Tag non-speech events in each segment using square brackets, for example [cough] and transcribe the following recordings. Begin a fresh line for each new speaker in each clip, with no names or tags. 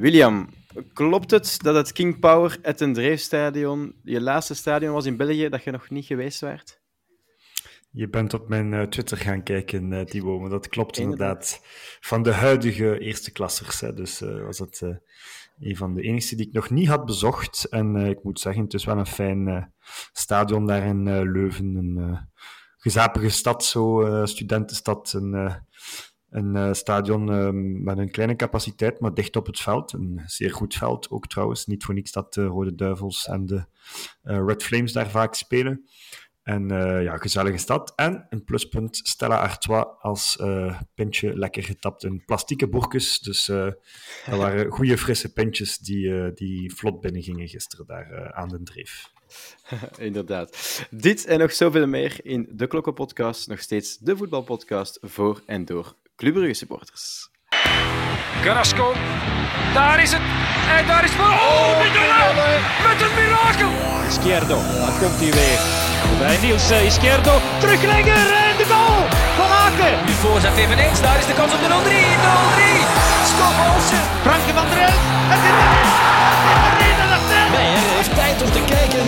William, klopt het dat het King Power at den Dreefstadion je laatste stadion was in België dat je nog niet geweest werd?
Je bent op mijn uh, Twitter gaan kijken, uh, Thibaut, maar dat klopt inderdaad. Van de huidige eerste klassers. Hè. Dus uh, was het een van de enigste die ik nog niet had bezocht. En ik moet zeggen, het is wel een fijn stadion daar in Leuven. Een gezapige stad, zo, studentenstad. Een, een stadion ehm, met een kleine capaciteit, maar dicht op het veld. Een zeer goed veld ook trouwens. Niet voor niks dat de Rode Duivels en de Red Flames daar vaak spelen. En uh, ja, gezellige stad. En een pluspunt, Stella Artois als pintje lekker getapt in plastieke boekjes. Dus dat [laughs] waren goede frisse pintjes die, die vlot binnen gingen gisteren daar aan de dreef. [laughs]
Inderdaad. Dit en nog zoveel meer in de Klokkenpodcast. Nog steeds de voetbalpodcast voor en door Club Brugge supporters.
Carrasco, daar is het. En daar is het. Oh, oh met een mirakel.
Izquierdo, daar komt hij weer. Bij Niels uh, Izquierdo, teruglegger en de goal van Aken.
Nu voorzet eveneens, daar is de kans op de 0-3. 0-3, Stop Olsen.
Franke van der Elf, het is erin, het is erin,
Nee, hij heeft tijd om te kijken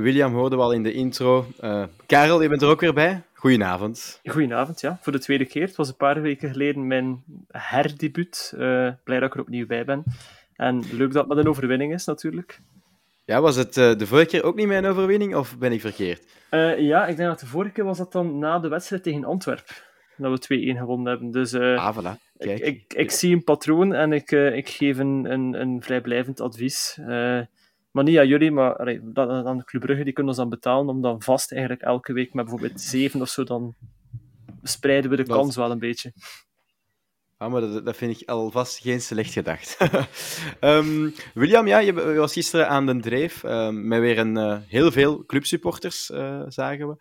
William hoorde we al in de intro. Uh, Karel, je bent er ook weer bij. Goedenavond.
Goedenavond, ja. Voor de tweede keer. Het was een paar weken geleden mijn herdebuut. Uh, blij dat ik er opnieuw bij ben. En leuk dat het met een overwinning is, natuurlijk.
Ja, was het uh, de vorige keer ook niet mijn overwinning, of ben ik verkeerd?
Ja, ik denk dat de vorige keer was dat dan na de wedstrijd tegen Antwerpen. Dat we 2-1 gewonnen hebben. Dus
ah, voilà. Kijk.
Ik, ik, ik, zie een patroon en ik, ik geef een, een, een vrijblijvend advies. Maar niet aan jullie, maar allee, aan de Club Brugge, die kunnen ons dan betalen om dan vast eigenlijk elke week met bijvoorbeeld zeven of zo, dan spreiden we de kans wel een beetje.
Ah, maar dat, dat vind ik alvast geen slecht gedacht. um, [laughs] William, ja, je was gisteren aan de dreef um, met weer een, uh, heel veel clubsupporters, uh, zagen we.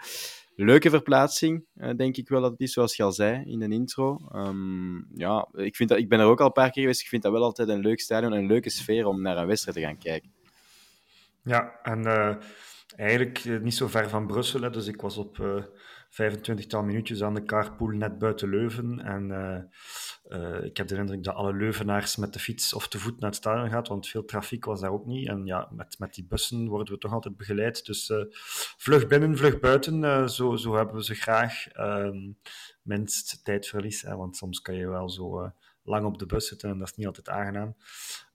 Leuke verplaatsing, uh, denk ik wel dat het is, zoals je al zei in de intro. Um, ja, ik, vind dat, ik ben er ook al een paar keer geweest. Ik vind dat wel altijd een leuk stadion en een leuke sfeer om naar een wedstrijd te gaan kijken.
Ja, en uh, eigenlijk uh, niet zo ver van Brussel. Hè, dus ik was op uh, 25 tal minuutjes aan de carpool net buiten Leuven. En ik heb de indruk dat alle Leuvenaars met de fiets of te voet naar het stadion gaan, want veel trafiek was daar ook niet. En ja, met, met die bussen worden we toch altijd begeleid. Dus vlug binnen, vlug buiten, zo, zo hebben we ze graag. Ehm, minst tijdverlies, hè, want soms kan je wel zo lang op de bus zitten en dat is niet altijd aangenaam.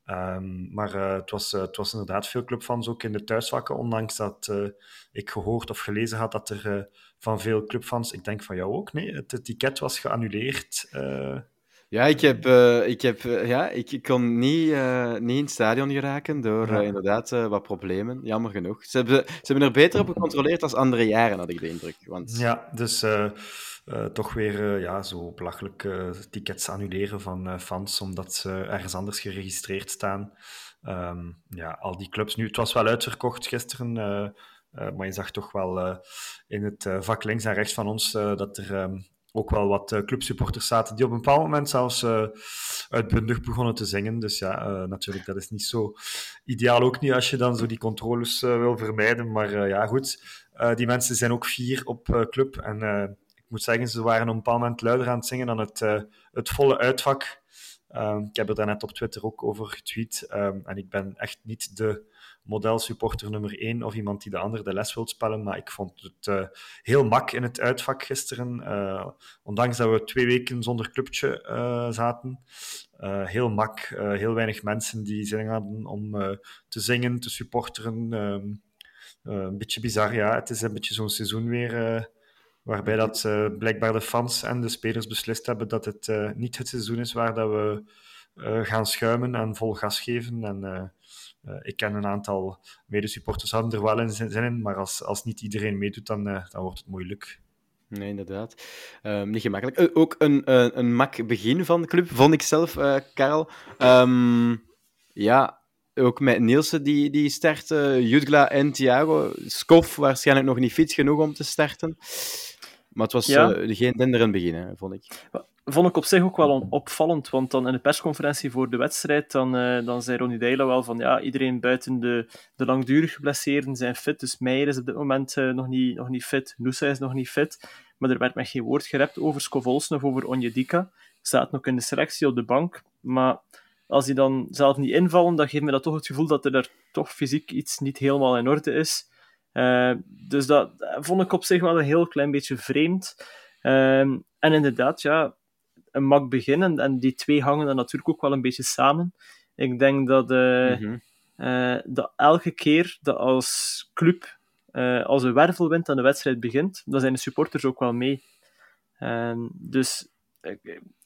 Um, maar uh, het, was, uh, het was inderdaad veel clubfans ook in de thuisvakken, ondanks dat uh, ik gehoord of gelezen had dat er van veel clubfans, ik denk van jou ook, nee, het, ticket was geannuleerd.
Ja, ik, heb, ik, heb, ja, ik, ik kon niet, niet in het stadion geraken door ja. inderdaad wat problemen, jammer genoeg. Ze hebben, ze hebben er beter op gecontroleerd als andere jaren, had ik de indruk. Want...
Ja, dus uh, toch weer uh, ja, zo belachelijk uh, tickets annuleren van fans, omdat ze ergens anders geregistreerd staan. Um, ja, al die clubs. Nu, het was wel uitverkocht gisteren, maar je zag toch wel in het vak links en rechts van ons dat er um, ook wel wat clubsupporters zaten die op een bepaald moment zelfs uitbundig begonnen te zingen. Dus ja, natuurlijk, dat is niet zo ideaal ook niet als je dan zo die controles wil vermijden. Maar ja, goed, die mensen zijn ook vier op club en moet zeggen, ze waren op een bepaald moment luider aan het zingen dan het, uh, het volle uitvak. Um, ik heb er daarnet op Twitter ook over getweet. Um, en ik ben echt niet de modelsupporter nummer één of iemand die de ander de les wil spellen. Maar ik vond het uh, heel mak in het uitvak gisteren. Uh, ondanks dat we twee weken zonder clubje zaten. heel mak, heel weinig mensen die zin hadden om te zingen, te supporteren. Um, een beetje bizar, ja. Het is een beetje zo'n seizoen weer Waarbij dat uh, blijkbaar de fans en de spelers beslist hebben dat het uh, niet het seizoen is waar dat we uh, gaan schuimen en vol gas geven. En ik ken een aantal medesupporters hadden er wel in zin in, maar als, als niet iedereen meedoet, dan, dan wordt het moeilijk.
Nee, inderdaad. Um, niet gemakkelijk. ook een, een, een mak begin van de club, vond ik zelf, Karel. Um, ja, ook met Nielsen die, die starten, Jutgla en Thiago. Skof waarschijnlijk nog niet fit genoeg om te starten. Maar het was
Ja.
eh, geen denderend begin, hè, vond ik.
Vond ik op zich ook wel opvallend, want dan in de persconferentie voor de wedstrijd, dan, eh, dan zei Ronnie Deila wel van ja, iedereen buiten de, de langdurig geblesseerden zijn fit, dus Meijer is op dit moment eh, nog, niet, nog niet fit, Noosa is nog niet fit, maar er werd met geen woord gerept over Scovolsen of over Onjedika. Staat nog in de selectie op de bank, maar als die dan zelf niet invallen, dan geeft me dat toch het gevoel dat er daar toch fysiek iets niet helemaal in orde is. Eh, dus dat vond ik op zich wel een heel klein beetje vreemd. Ehm, en inderdaad, ja, een mak beginnen. En die twee hangen dan natuurlijk ook wel een beetje samen. Ik denk dat, eh,
Mhm.
eh, dat elke keer dat als club als een wervelwind aan de wedstrijd begint, dan zijn de supporters ook wel mee. Ehm, dus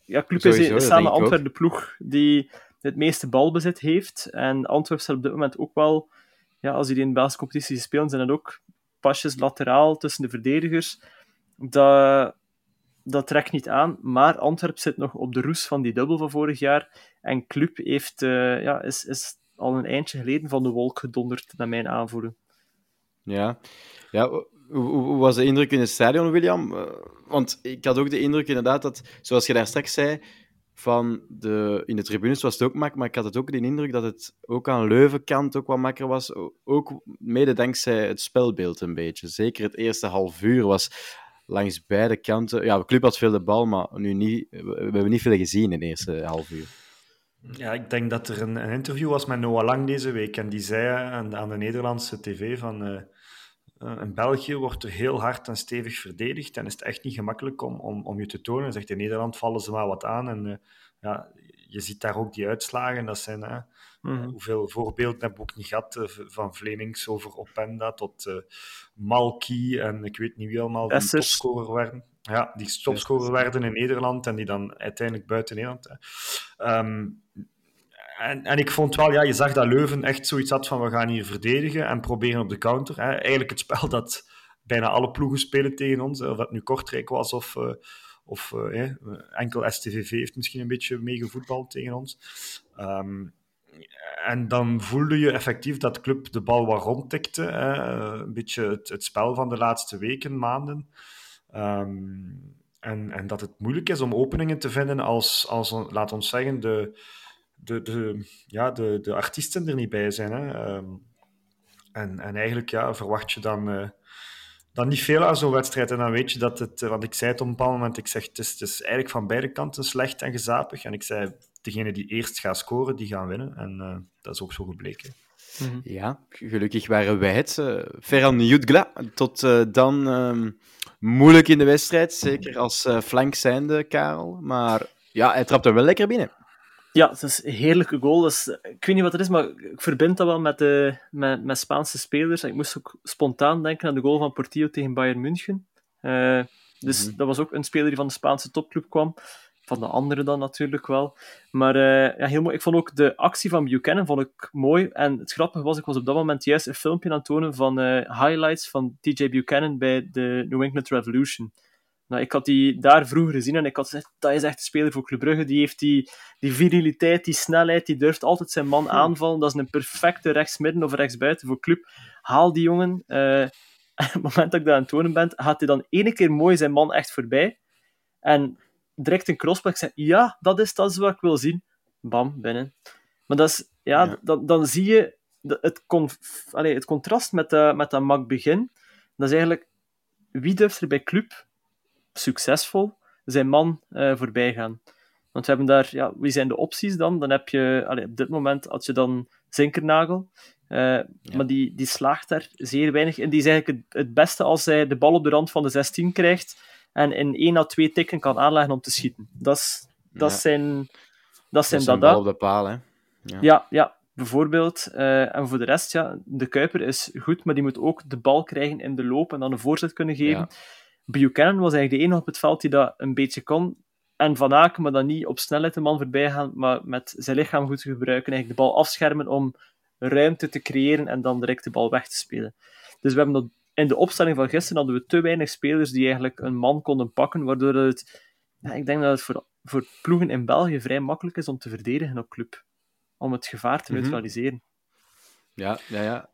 ja, club is samen. Antwerpen de ploeg die het meeste balbezit heeft. En Antwerpen staat op dit moment ook wel, ja, als die in de Belgische competitie spelen, zijn dat ook pasjes lateraal tussen de verdedigers. Dat, dat trekt niet aan, maar Antwerp zit nog op de roes van die dubbel van vorig jaar. En Club heeft, eh, ja, is, is al een eindje geleden van de wolk gedonderd, naar mijn aanvoelen.
Ja. ja hoe was de indruk in het stadion, William? Eh, Want ik had ook de indruk inderdaad dat, zoals je daar straks zei, van de, in de tribunes was het ook mak, maar ik had het ook de indruk dat het ook aan Leuvenkant ook wat makker was. Ook mede dankzij het spelbeeld een beetje. Zeker het eerste half uur was langs beide kanten. Ja, de club had veel de bal, maar nu niet, we, hebben niet veel gezien in het eerste half uur.
Ja, ik denk dat er een, een interview was met Noah Lang deze week. En die zei aan de, aan de Nederlandse tv van... eh, in België wordt er heel hard en stevig verdedigd. En is het echt niet gemakkelijk om, om, om je te tonen. Zegt, in Nederland vallen ze maar wat aan. En eh, ja, je ziet daar ook die uitslagen. Dat zijn... eh,
Mhm.
Hoeveel voorbeelden hebben we ook niet gehad, eh, van Vlemings over Openda tot eh Malky en ik weet niet wie allemaal die topscorer werden. Ja, die topscorer werden in Nederland en die dan uiteindelijk buiten Nederland. hè. En, en ik vond wel, ja, je zag dat Leuven echt zoiets had van we gaan hier verdedigen en proberen op de counter. Hè. Eigenlijk het spel dat bijna alle ploegen spelen tegen ons, of dat nu Kortrijk was of, eh, of eh, enkel STVV heeft misschien een beetje meegevoetbald tegen ons. Ehm, en dan voelde je effectief dat club de bal wat rondtikte. Hè. Een beetje het, het spel van de laatste weken, maanden. Ehm, en, en dat het moeilijk is om openingen te vinden als, als laat ons zeggen, de, de, de, ja, de, de artiesten er niet bij zijn. Hè. Ehm, en, en eigenlijk ja, verwacht je dan, eh, dan niet veel aan zo'n wedstrijd. En dan weet je dat het, eh, want ik zei het op een bepaald moment, ik zeg het is, het is eigenlijk van beide kanten slecht en gezapig. En ik zei, degene die eerst gaat scoren, die gaan winnen. En eh, dat is ook zo gebleken.
Ja, gelukkig waren wij het. eh, Ferran Jutgla, tot eh, dan ehm, moeilijk in de wedstrijd, zeker als eh, flank zijnde, Karel. Maar ja, hij trapt er wel lekker binnen.
Ja, het is een heerlijke goal. Dus, ik weet niet wat het is, maar ik verbind dat wel met, de, met, met Spaanse spelers. Ik moest ook spontaan denken aan de goal van Portillo tegen Bayern München. Eh, dus dat was ook een speler die van de Spaanse topclub kwam. Van de andere dan natuurlijk wel. Maar eh, ja, heel mooi. Ik vond ook de actie van Buchanan vond ik mooi. En het grappige was, ik was op dat moment juist een filmpje aan het tonen van eh, highlights van TJ Buchanan bij de New England Revolution. Nou, ik had die daar vroeger gezien en ik had gezegd, dat is echt een speler voor Club Brugge. Die heeft die, die viriliteit, die snelheid, die durft altijd zijn man aanvallen. Dat is een perfecte rechtsmidden of rechtsbuiten voor Club. Haal die jongen. en [laughs] op het moment dat ik dat aan het tonen ben, gaat hij dan ene keer mooi zijn man echt voorbij. En direct een crossback. Ik zeg, ja, dat is, dat is wat ik wil zien. Bam, binnen. Maar dat is, ja,
Ja.
Dan, dan zie je het, allee, het contrast met, dat met dat mak begin. Dat is eigenlijk, wie durft er bij Club succesvol zijn man eh, voorbij gaan? Want we hebben daar, ja, wie zijn de opties dan? Dan heb je, allee, op dit moment had je dan Zinkernagel, eh, maar die, die slaagt daar zeer weinig in. Die is eigenlijk het, het beste als hij de bal op de rand van de 16 krijgt en in één à twee tikken kan aanleggen om te schieten. Dat is, dat
Ja.
zijn, dat
Dat
zijn dada.
bal op de paal, hè.
Ja, ja, bijvoorbeeld. Eh, en voor de rest, ja, de Kuiper is goed, maar die moet ook de bal krijgen in de loop en dan een voorzet kunnen geven. Buchanan was eigenlijk de enige op het veld die dat een beetje kon. En Van Aken, maar dan niet op snelheid de man voorbij gaan, maar met zijn lichaam goed te gebruiken. Eigenlijk de bal afschermen om ruimte te creëren en dan direct de bal weg te spelen. Dus we hebben dat, in de opstelling van gisteren hadden we te weinig spelers die eigenlijk een man konden pakken, waardoor het, ja, ik denk dat het voor, voor ploegen in België vrij makkelijk is om te verdedigen op club. Om het gevaar te
Mhm.
neutraliseren.
Ja, ja, ja.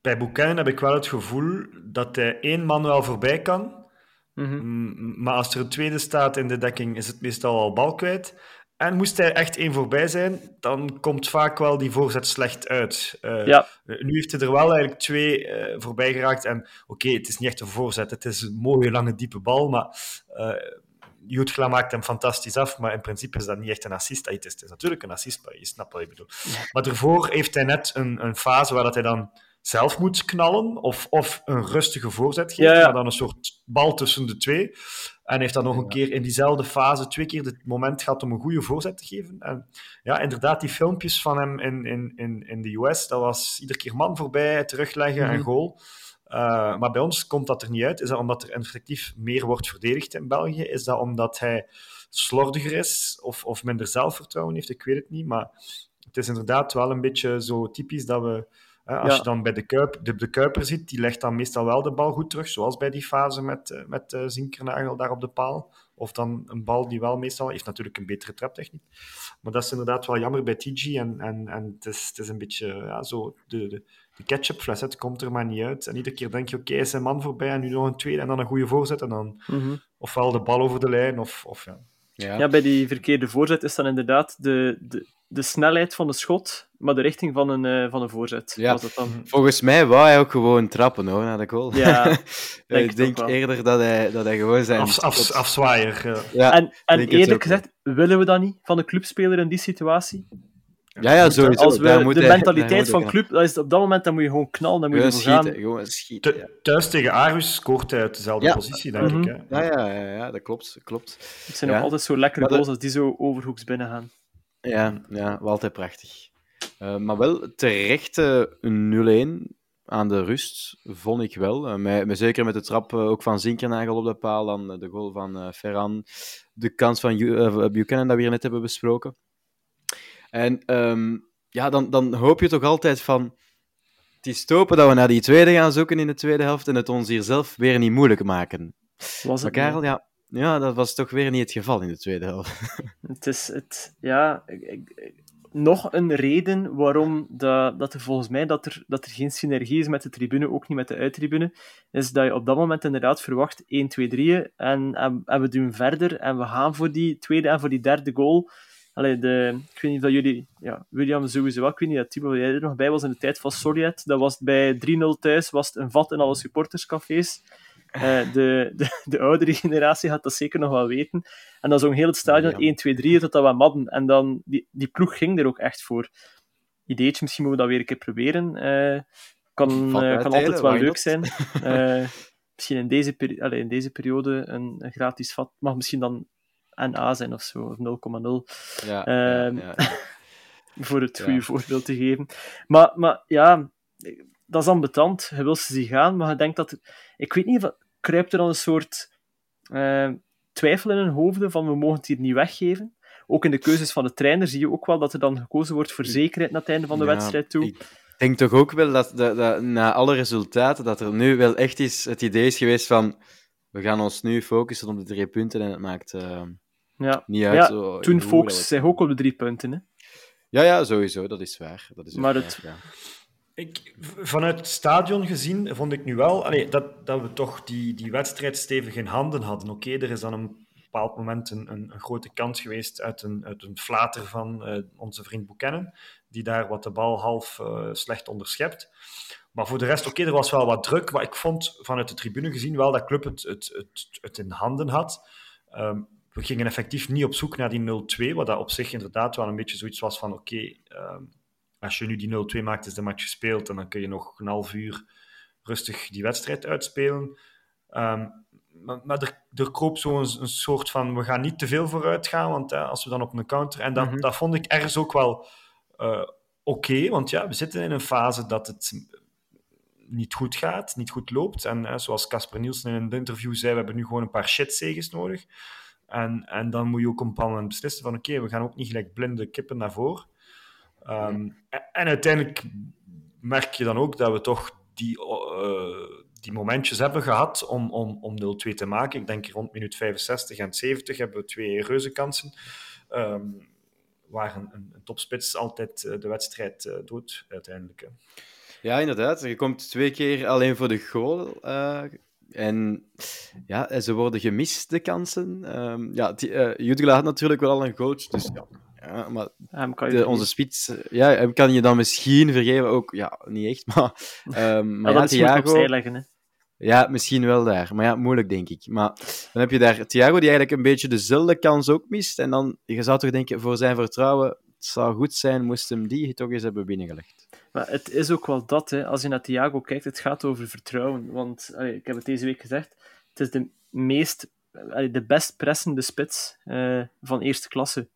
Bij Buchanan heb ik wel het gevoel dat hij één man wel voorbij kan,
Mhm.
Maar als er een tweede staat in de dekking, is het meestal al bal kwijt. En moest hij echt één voorbij zijn, dan komt vaak wel die voorzet slecht uit. Eh,
Ja.
Nu heeft hij er wel eigenlijk twee eh, voorbij geraakt. En oké, het is niet echt een voorzet. Het is een mooie, lange, diepe bal. Maar uh, Jutgla maakt hem fantastisch af. Maar in principe is dat niet echt een assist. Het is, het is natuurlijk een assist, maar je snapt wat ik bedoel. Maar daarvoor heeft hij net een, een fase waar dat hij dan zelf moet knallen. Of, of een rustige voorzet geven.
Ja, ja.
Maar dan een soort bal tussen de twee. En heeft dan nog een keer in diezelfde fase twee keer het moment gehad om een goede voorzet te geven. En ja, inderdaad, die filmpjes van hem in, in, in, in de US, dat was iedere keer man voorbij, terugleggen en
Mhm.
goal. Uh, maar bij ons komt dat er niet uit. Is dat omdat er effectief meer wordt verdedigd in België? Is dat omdat hij slordiger is of, of minder zelfvertrouwen heeft? Ik weet het niet. Maar het is inderdaad wel een beetje zo typisch dat we... als
Ja.
je dan bij de, Kuip, de, de Kuiper ziet, die legt dan meestal wel de bal goed terug. Zoals bij die fase met, eh, met eh, Zinkernagel daar op de paal. Of dan een bal die wel meestal... heeft natuurlijk een betere traptechniek. Maar dat is inderdaad wel jammer bij TG. En, en, en het, is, het is een beetje ja, zo... De, de, de ketchupfles, het komt er maar niet uit. En iedere keer denk je, oké, is een man voorbij en nu nog een tweede en dan een goede voorzet. En dan
Mhm.
ofwel de bal over de lijn, of, of ja.
Ja.
Ja, bij die verkeerde voorzet is dan inderdaad de, de, de snelheid van de schot, maar de richting van een, eh, van een voorzet.
Ja.
Was dat dan?
Volgens mij wou hij ook gewoon trappen hoor, naar de goal.
Ja,
Eh, [laughs]
denk
ik
het
denk eerder dat hij, dat hij gewoon zijn...
Af, af, afzwaaier. ja.
ja,
En, en eerlijk gezegd, willen we dat niet van een clubspeler in die situatie?
ja, ja, sowieso.
Als we
moet
de
hij-
mentaliteit [laughs] van club, dat is op dat moment dan moet je gewoon knallen, dan moet je
Gewoon
ervoor gaan.
schieten, gewoon schieten. Ja.
Thuis tegen Aarhus scoort hij uit dezelfde
Ja.
positie, denk
Mhm.
ik. Hè.
Ja, ja, ja, ja, dat klopt. klopt.
Het zijn
Ja.
ook altijd zo lekkere
de-
goals als die zo overhoeks binnen gaan.
Ja, ja wel altijd prachtig. Eh, maar wel terechte 0-1 aan de rust, vond ik wel. Met, met- zeker met de trap eh, ook van Zinkernagel op de paal, dan de goal van Ferran, de kans van Buchanan, dat we hier net hebben besproken. En ehm, ja, dan, dan hoop je toch altijd van... Het is te hopen dat we naar die tweede gaan zoeken in de tweede helft en het ons hier zelf weer niet moeilijk maken.
Was
Maar
het
Karel, ja, ja, dat was toch weer niet het geval in de tweede helft. [laughs]
Het is het, ja, ik- nog een reden waarom dat, dat er volgens mij dat er, dat er geen synergie is met de tribune, ook niet met de uittribune, is dat je op dat moment inderdaad verwacht 1, 2, 3 en, en, we doen verder en we gaan voor die tweede en voor die derde goal. Allee, de, ik weet niet of jullie, ja, William sowieso wel, ik weet niet dat Timo, jij er nog bij was in de tijd van Soriat, dat was bij 3-0 thuis, was het een vat in alle supporterscafés. Eh, de, de, de oudere generatie gaat dat zeker nog wel weten. En dan zo'n heel het stadion
Ja.
1, 2, 3, tot dat we madden. En dan, die, die ploeg ging er ook echt voor. Ideetje, misschien moeten we dat weer een keer proberen. Eh, kan, eh, kan altijd wel leuk
not?
zijn. [laughs] Misschien in deze, peri- allee, in deze periode een, een gratis vat. Mag misschien dan NA zijn of zo, of 0,0
Ja,
Ehm,
ja, ja. [laughs]
voor het goede voorbeeld te geven. Maar, maar ja, dat is ambetant. Je wil ze zien gaan, maar je denkt dat... Ik weet niet, of- kruipt er dan een soort eh, twijfel in hun hoofden van we mogen het hier niet weggeven? Ook in de keuzes van de trainer zie je ook wel dat er dan gekozen wordt voor zekerheid naar het einde van de
Ja,
wedstrijd toe.
Ik denk toch ook wel dat, dat, dat na alle resultaten, dat er nu wel echt is, het idee is geweest van we gaan ons nu focussen op de drie punten en het maakt eh,
Ja.
niet uit.
Ja,
zo,
Toen
we-
zich ook op de drie punten. Hè.
Ja, ja, sowieso, dat is waar. Dat is
Maar
waar,
het-
ja.
Ik, vanuit het stadion gezien vond ik nu wel dat, dat we toch die, die wedstrijd stevig in handen hadden. Oké, er is dan een bepaald moment een, een, grote kans geweest uit een, uit een flater van eh, onze vriend Buchanan, die daar wat de bal half eh, slecht onderschept. Maar voor de rest, oké, er was wel wat druk. Maar ik vond vanuit de tribune gezien wel dat Club het, het, het, het in handen had. Ehm, we gingen effectief niet op zoek naar die 0-2, wat dat op zich inderdaad wel een beetje zoiets was van oké, ehm, als je nu die 0-2 maakt, is de match gespeeld en dan kun je nog een half uur rustig die wedstrijd uitspelen. Ehm, maar maar er, er kroop zo een, een soort van, we gaan niet te veel vooruit gaan, want eh, als we dan op een counter... En dat,
Mhm.
dat vond ik ergens ook wel eh, oké, want ja, we zitten in een fase dat het niet goed gaat, niet goed loopt. En eh, zoals Casper Nielsen in een interview zei, we hebben nu gewoon een paar shitzegens nodig. En, en dan moet je ook op een bepaald moment beslissen van oké, we gaan ook niet gelijk blinde kippen naar voren. Ehm, en, en uiteindelijk merk je dan ook dat we toch die, eh, die momentjes hebben gehad om, om, om 0-2 te maken. Ik denk rond minuut 65 en 70 hebben we twee reuze kansen. Ehm, waar een, een, een topspits altijd eh, de wedstrijd eh, doet, uiteindelijk. hè.
Ja, inderdaad. Je komt twee keer alleen voor de goal. eh, En ja, ze worden gemist, de kansen. Ehm ja, die, eh, had natuurlijk wel al een coach, dus ja. Ja maar
Hem kan je
de, onze spits, eh, ja, hem kan je dan misschien vergeven. Ook, ja, niet echt, [laughs] maar... ehm maar
ja,
ja, Thiago...
leggen. Hè.
Ja, misschien wel daar. Maar ja, moeilijk denk ik. Maar dan heb je daar Thiago, die eigenlijk een beetje dezelfde kans ook mist. En dan, je zou toch denken, voor zijn vertrouwen, het zou goed zijn, moest hem die toch eens hebben binnengelegd.
Maar het is ook wel dat, hè. als je naar Thiago kijkt, het gaat over vertrouwen. Want allee, ik heb het deze week gezegd, het is de meest, allee, de best pressende spits eh, van eerste klasse.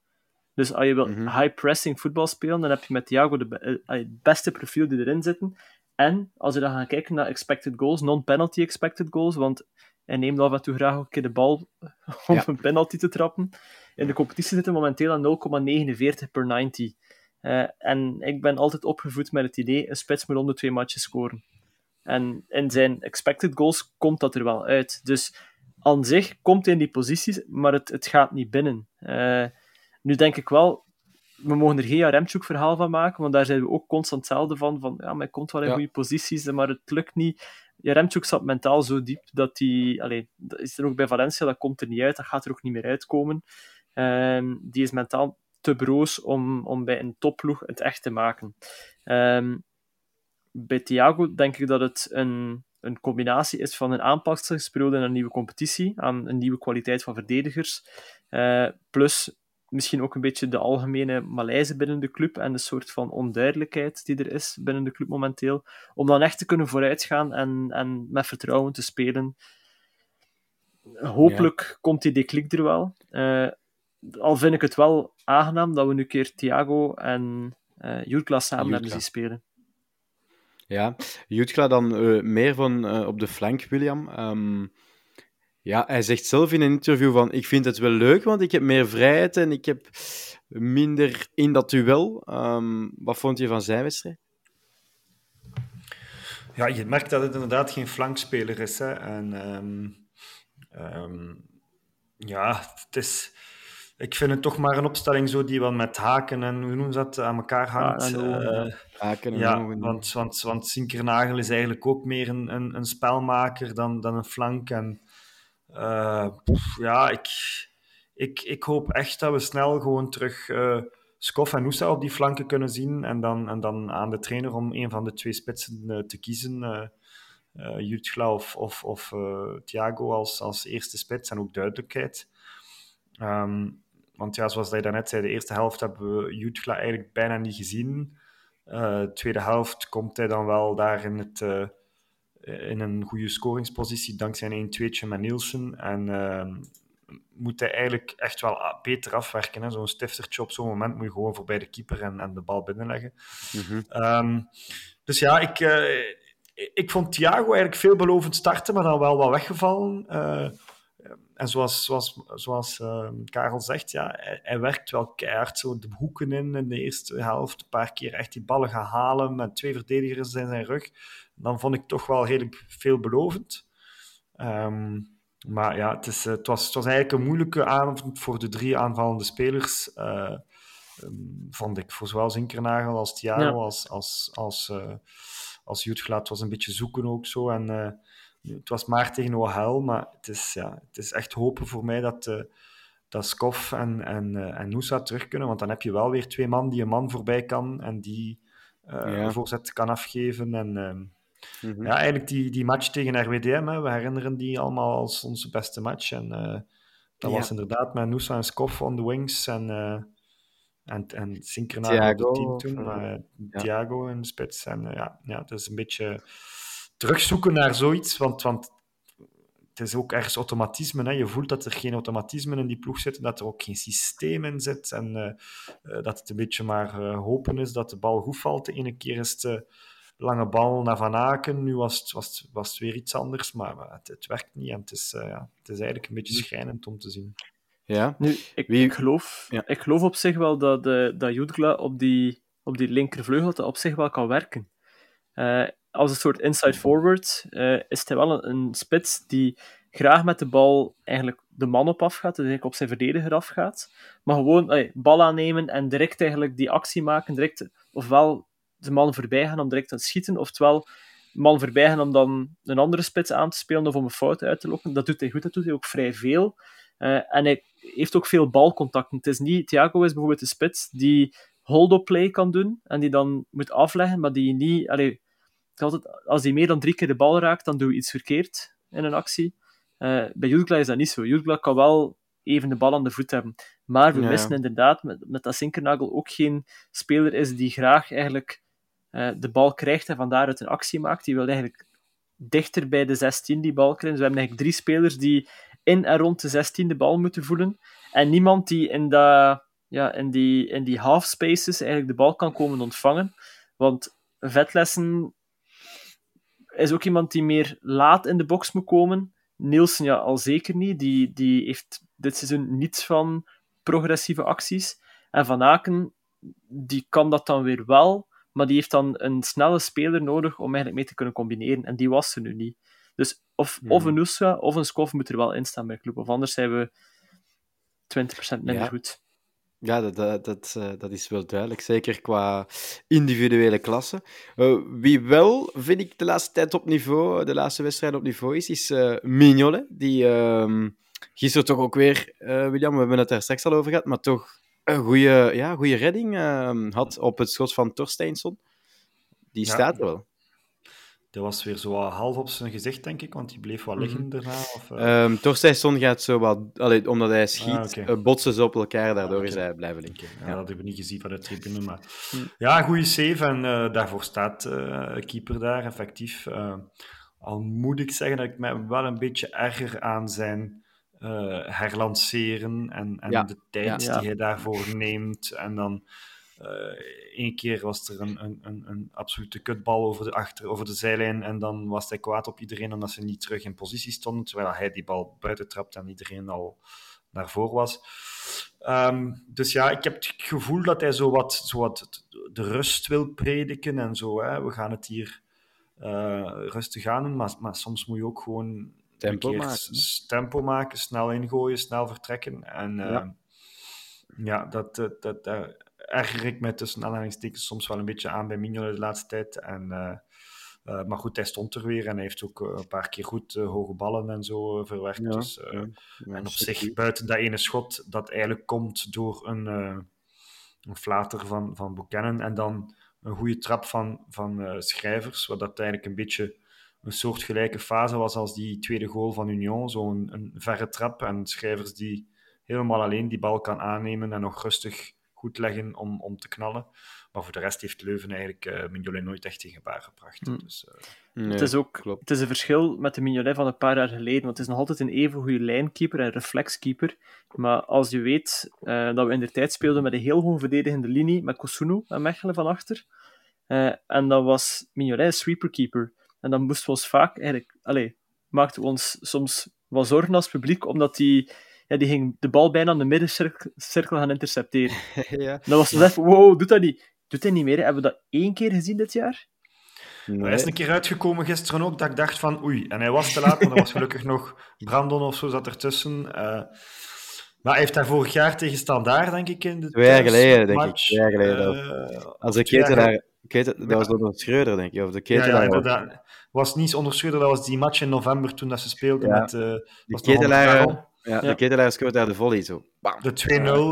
Dus als je wil
Mhm.
high pressing voetbal spelen, dan heb je met Thiago de, be- eh, het beste profiel die erin zitten. En als je dan gaat kijken naar expected goals, non-penalty expected goals, want hij neemt af en toe graag ook een keer de bal [laughs] om
Ja.
een penalty te trappen. In de competitie zitten momenteel aan 0,49 per 90. Eh, en ik ben altijd opgevoed met het idee, een spits moet om de twee matches scoren. En in zijn expected goals komt dat er wel uit. Dus aan zich komt hij in die posities, maar het, het gaat niet binnen. Eh, nu denk ik wel, we mogen er geen Jaremchuk-verhaal van maken, want daar zijn we ook constant hetzelfde van, van ja, maar hij komt wel in
Ja.
goede posities, maar het lukt niet. Jaremchuk zat mentaal zo diep dat hij... Allee, dat is er ook bij Valencia, dat komt er niet uit, dat gaat er ook niet meer uitkomen. Ehm, die is mentaal te broos om, om bij een topploeg het echt te maken. Ehm, bij Thiago denk ik dat het een, een combinatie is van een aanpassingsperiode naar een nieuwe competitie, aan een nieuwe kwaliteit van verdedigers, eh, plus misschien ook een beetje de algemene malaise binnen de club en de soort van onduidelijkheid die er is binnen de club momenteel, om dan echt te kunnen vooruitgaan en, en met vertrouwen te spelen. Hopelijk komt die declic er wel. Eh, al vind ik het wel aangenaam dat we nu een keer Thiago en eh Jurkla samen hebben zien spelen.
Ja, Jutgla dan eh, meer van op de flank, William. Ehm, ja, hij zegt zelf in een interview van ik vind het wel leuk, want ik heb meer vrijheid en ik heb minder in dat duel. Ehm, wat vond je van zijn wedstrijd?
Ja, je merkt dat het inderdaad geen flankspeler is. Hè. En, ehm, ehm, ja, het is... Ik vind het toch maar een opstelling zo die wel met haken en hoe noemen ze dat, aan elkaar hangt.
en ogen,
Eh,
Haken en
ja,
ogen.
want, want, want Sinkernagel is eigenlijk ook meer een, een, een spelmaker dan, dan een flank. En eh, ja, ik, ik, ik hoop echt dat we snel gewoon terug eh Skof en Noosa op die flanken kunnen zien. En dan, en dan aan de trainer om een van de twee spitsen eh, te kiezen. eh, Jutgla of, of, of Thiago als, als eerste spits en ook duidelijkheid. Ehm, want ja, zoals je daarnet zei, de eerste helft hebben we Jutgla eigenlijk bijna niet gezien. De tweede helft komt hij dan wel daar in, het, in een goede scoringspositie dankzij een 1-2'tje met Nielsen. En ehm, moet hij eigenlijk echt wel ah, beter afwerken. hè. Zo'n stiftertje op zo'n moment moet je gewoon voorbij de keeper en, en de bal binnenleggen.
Mhm.
Ehm, dus ja, ik, eh, ik vond Thiago eigenlijk veelbelovend starten, maar dan wel wat weggevallen. Eh, en zoals, zoals, zoals eh, Karel zegt, ja, hij, hij werkt wel keihard zo de hoeken in in de eerste helft. Een paar keer echt die ballen gaan halen met twee verdedigers in zijn rug. Dan vond ik toch wel redelijk veelbelovend. Ehm, maar ja, het, is, eh, het, was, het was eigenlijk een moeilijke avond voor de drie aanvallende spelers. eh, ehm, vond ik. Voor zowel Zinkernagel als Thiago
Ja.
als, als, als, eh als was een beetje zoeken ook zo. En, het was maar tegen OHL, maar het is, ja, het is echt hopen voor mij dat, eh dat Skof en, en, eh, en Noosa terug kunnen. Want dan heb je wel weer twee man die een man voorbij kan en die
Ja.
een voorzet kan afgeven. En ehm,
Mhm.
ja, eigenlijk die, die match tegen RWDM, hè, we herinneren die allemaal als onze beste match. En dat
Ja.
was inderdaad met Noosa en Skof on the wings en, en, en Sinkernagel op het team toen, maar. Thiago in de spits. En ja, ja, het is een beetje terugzoeken naar zoiets, want, want het is ook ergens automatisme. Hè. Je voelt dat er geen automatisme in die ploeg zit, dat er ook geen systeem in zit en eh, eh, dat het een beetje maar eh, hopen is dat de bal goed valt. De ene keer is het eh, lange bal naar Van Aken, nu was het, was het, was het weer iets anders, maar het, het werkt niet en het is, eh, ja, het is eigenlijk een beetje schrijnend om te zien.
Ja,
Nu, ik,
Wie-
ik, geloof,
Ja.
ik geloof op zich wel dat, de, dat Jutgla op die, op die linkervleugel dat op zich wel kan werken. Als een soort inside forward eh, is hij wel een, spits die graag met de bal eigenlijk de man op afgaat, dus eigenlijk op zijn verdediger afgaat. Maar gewoon bal aannemen en direct eigenlijk die actie maken, direct ofwel de man voorbij gaan om direct te schieten, oftewel man voorbij gaan om dan een andere spits aan te spelen of om een fout uit te lokken. Dat doet hij goed, dat doet hij ook vrij veel. Eh, en hij heeft ook veel balcontacten. Het is niet, Thiago is bijvoorbeeld de spits die hold-up play kan doen en die dan moet afleggen, maar die niet... Allee, altijd, als hij meer dan drie keer de bal raakt, dan doe je iets verkeerd in een actie. Uh, bij Jutgla is dat niet zo. Jutgla kan wel even de bal aan de voet hebben. Maar we
Ja.
missen inderdaad met, met dat Sinkernagel ook geen speler is die graag eigenlijk eh, de bal krijgt en van daaruit een actie maakt. Die wil eigenlijk dichter bij de 16 die bal krijgen. Dus we hebben eigenlijk drie spelers die in en rond de 16 de bal moeten voelen. En niemand die in, dat, ja, in, die, in die half spaces eigenlijk de bal kan komen ontvangen. Want Vetlessen is ook iemand die meer laat in de box moet komen. Nielsen ja, al zeker niet. Die, die heeft dit seizoen niets van progressieve acties. En Van Aken, die kan dat dan weer wel, maar die heeft dan een snelle speler nodig om eigenlijk mee te kunnen combineren. En die was er nu niet. Dus of, of een Nusa of een Skof moet er wel in staan bij de club. Of anders zijn we 20% minder
Ja.
goed.
Ja, dat, dat, dat, eh, dat is wel duidelijk. Zeker qua individuele klasse. Eh, wie wel, vind ik, de laatste tijd op niveau, de laatste wedstrijd op niveau is, is Mignolet. Die ehm, gisteren toch ook weer, William, we hebben het daar straks al over gehad, maar toch een goede ja, goede redding ehm, had op het schot van Torsteinsson. Die
Ja.
staat er wel.
Dat was weer zo half op zijn gezicht, denk ik, want die bleef wel liggen
Mhm.
daarna. Of, eh,
Ehm Torsteinsson gaat zo wat, allee, omdat hij schiet,
Ah, oké.
eh, botsen ze op elkaar, daardoor
oké.
is hij blijven liggen.
Oké, ja,
Ja.
dat hebben we niet gezien van de tribune. Maar...
Hm.
Ja, goede save en eh, daarvoor staat keeper daar, effectief. Al moet ik zeggen dat ik mij wel een beetje erger aan zijn herlanceren en, en
Ja,
de tijd die hij daarvoor neemt. En dan één keer was er een, een, een, een absolute kutbal over de, achter, over de zijlijn en dan was hij kwaad op iedereen omdat ze niet terug in positie stonden, terwijl hij die bal buiten trapte en iedereen al naar voren was. Ehm, dus ja, ik heb het gevoel dat hij zo wat, zo wat de rust wil prediken en zo. Hè. We gaan het hier eh, rustig aan doen, maar, maar soms moet je ook gewoon
Tempo
een keer
maken,
tempo maken, snel ingooien, snel vertrekken. En
Ja.
ja, ja dat, dat, dat, daar erger ik me tussen aanhalingstekens soms wel een beetje aan bij Mignolet de laatste tijd. En, eh, eh, maar goed, hij stond er weer en hij heeft ook eh, een paar keer goed hoge ballen en zo verwerkt.
Ja,
dus,
ja. Ja,
en op zich, buiten dat ene schot, dat eigenlijk komt door een, een flater van, van Buchanan en dan een goede trap van, van Schrijvers, wat dat eigenlijk een beetje een soortgelijke fase was als die tweede goal van Union. Zo'n een verre trap en Schrijvers die helemaal alleen die bal kan aannemen en nog rustig goed leggen om, om te knallen. Maar voor de rest heeft Leuven eigenlijk eh Mignolet nooit echt in gebaar gebracht.
Hm.
Dus, eh,
Nee,
het is ook
klopt.
het is een verschil met de Mignolet van een paar jaar geleden, want het is nog altijd een even goede lijnkeeper en reflexkeeper. Maar als je weet eh, dat we in de tijd speelden met een heel gewoon verdedigende linie, met Kosunu en Mechelen van achter, eh, en dan was Mignolet een sweeperkeeper. En dan moesten we ons vaak eigenlijk, allee, maakten we ons soms wel zorgen als publiek, omdat die, ja, die ging de bal bijna aan de middencirkel cirkel gaan intercepteren. [laughs]
ja.
Dan was even, wow, doet dat niet. Doet hij niet meer? hè? Hebben we dat één keer gezien dit jaar?
Hij is een keer uitgekomen gisteren ook, dat ik dacht van oei. En hij was te laat, maar er was gelukkig nog Brandon of zo zat ertussen. Eh maar hij heeft daar vorig jaar tegen Standaard, denk ik, in de
Twee jaar geleden, denk ik. Twee jaar geleden
eh,
Als
jaar
ketelaar... Keten, dat
Ja.
was door Schreuder, denk ik. Of de
Ja, ja,
ketelaar.
inderdaad. Was niet onderscheiden, dat was die match in november toen dat ze speelden
Ja.
met... eh,
de
was
ketelaar, Ja, de ketelaar scoort daar de volley zo. Bam.
De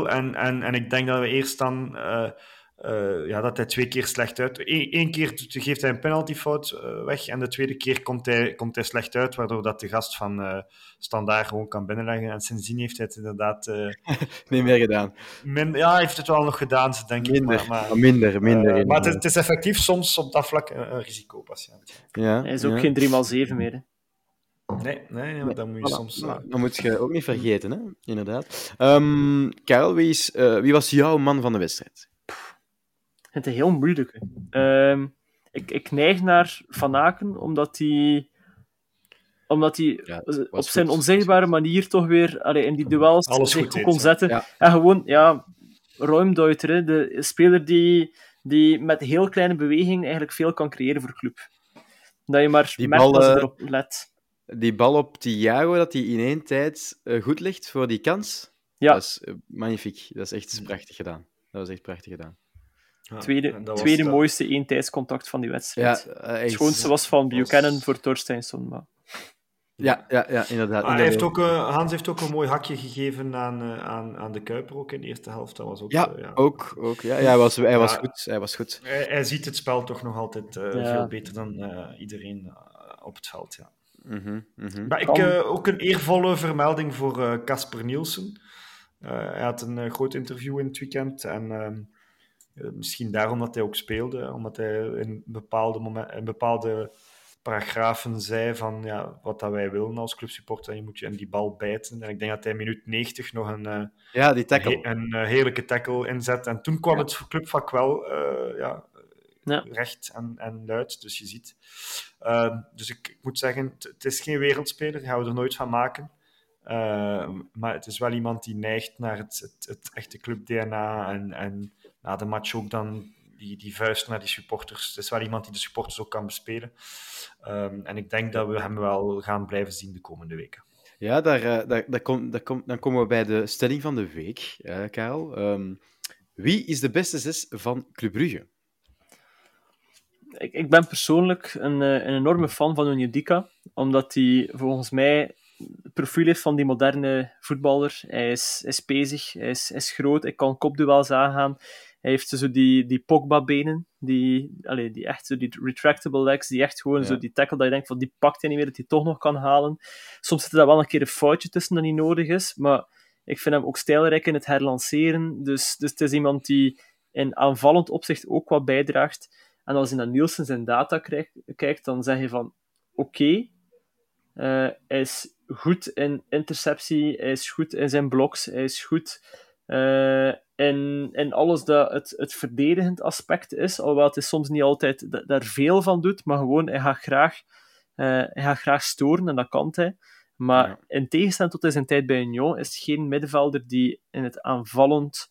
2-0. En, en, en ik denk dat we eerst dan... eh, eh, ja, dat hij twee keer slecht uit... Eén keer geeft hij een penaltyfout eh, weg en de tweede keer komt hij, komt hij slecht uit, waardoor dat de gast van eh Standaard gewoon kan binnenleggen. En sindsdien heeft hij het inderdaad... eh, [laughs]
Niet meer gedaan.
min, ja, hij heeft het wel nog gedaan, denk ik.
Minder.
Maar, maar,
Maar minder, minder. in-
maar het, is, het is effectief soms op dat vlak een, een risicopatiënt.
ja,
Hij is ook
ja.
geen 3x7 meer. hè.
Nee, nee, nee, maar dan moet je
Voilà,
soms... eh,
Dat moet je ook niet vergeten, hè? inderdaad. Ehm Karel, wie, is, eh, wie was jouw man van de wedstrijd?
Ik vind het een heel moeilijke. Ehm, ik, ik neig naar Van Aken, omdat hij omdat hij
Ja,
eh, op zijn
goed.
onzichtbare manier toch weer allee, in die duels
Alles
zich
goed
kon zetten.
Ja.
En gewoon, ja, ruimduiter, hè, de speler die, die met heel kleine bewegingen eigenlijk veel kan creëren voor de club. Dat je maar
Die
merkt
bal,
als je erop let.
Die bal op Thiago, dat hij in één tijd eh, goed ligt voor die kans.
Ja.
Dat is eh, magnifiek. Dat is echt prachtig gedaan. Dat was echt prachtig gedaan.
Ja,
Tweede,
was
tweede
de-
mooiste eentijdscontact van die
Ja,
wedstrijd.
eh,
het schoonste was van Buchanan voor Torsteinsson. Maar...
Ja, ja, ja, inderdaad.
Ah, hij heeft ook, eh, Hans heeft ook een mooi hakje gegeven aan, eh, aan, aan de Kuiper ook in de eerste helft. Dat was ook,
Ja,
ja.
ook. ook ja. Ja, hij was, hij was
Ja.
goed. Hij was goed.
Hij, hij ziet het spel toch nog altijd eh,
Ja.
veel beter dan eh, iedereen op het veld. Ja.
Mhm, mhm.
Maar ik, eh, ook een eervolle vermelding voor eh, Casper Nielsen. Eh, hij had een groot interview in het weekend. En ehm, eh, misschien daarom dat hij ook speelde. Omdat hij in bepaalde, momen- in bepaalde paragrafen zei van ja, wat dat wij willen als clubsupporter. Je moet je in die bal bijten. En ik denk dat hij minuut 90 nog een, eh,
Ja, die tackle.
een eh, heerlijke tackle inzet. En toen kwam het clubvak wel eh, ja,
Ja.
recht en, en luid. Dus je ziet. Ehm, dus ik, ik moet zeggen, het- is geen wereldspeler. Gaan we er nooit van maken. Ehm, maar het is wel iemand die neigt naar het, het, het echte club-DNA. En, en na de match ook dan die, die vuist naar die supporters. Het is wel iemand die de supporters ook kan bespelen. Ehm, en ik denk dat we hem wel gaan blijven zien de komende weken.
Ja, daar, eh, daar, daar kom, daar kom, dan komen we bij de stelling van de week, eh, Karel. Ehm, wie is de beste zes van Club Brugge?
Ik, ik ben persoonlijk een, eh, een enorme fan van Onyedika, omdat hij volgens mij het profiel heeft van die moderne voetballer. Hij is, is bezig, hij is, is groot, hij kan kopduels aangaan. Hij heeft zo die, die Pogba-benen, die, allee, die echt zo die retractable legs, die echt gewoon
Ja.
zo die tackle dat je denkt van die pakt hij niet meer, dat hij toch nog kan halen. Soms zit er daar wel een keer een foutje tussen dat niet nodig is, maar ik vind hem ook stijlrijk in het herlanceren. Dus, dus het is iemand die in aanvallend opzicht ook wat bijdraagt. En als je naar Nielsen zijn data krijgt- kijkt, dan zeg je van oké, eh, hij is goed in interceptie, hij is goed in zijn bloks, hij is goed eh, in, in alles dat het, het verdedigend aspect is, alhoewel het is soms niet altijd da- daar veel van doet, maar gewoon hij gaat graag, eh, hij gaat graag storen en dat kan hij. Maar
Ja.
in tegenstelling tot in zijn tijd bij Union is het geen middenvelder die in het aanvallend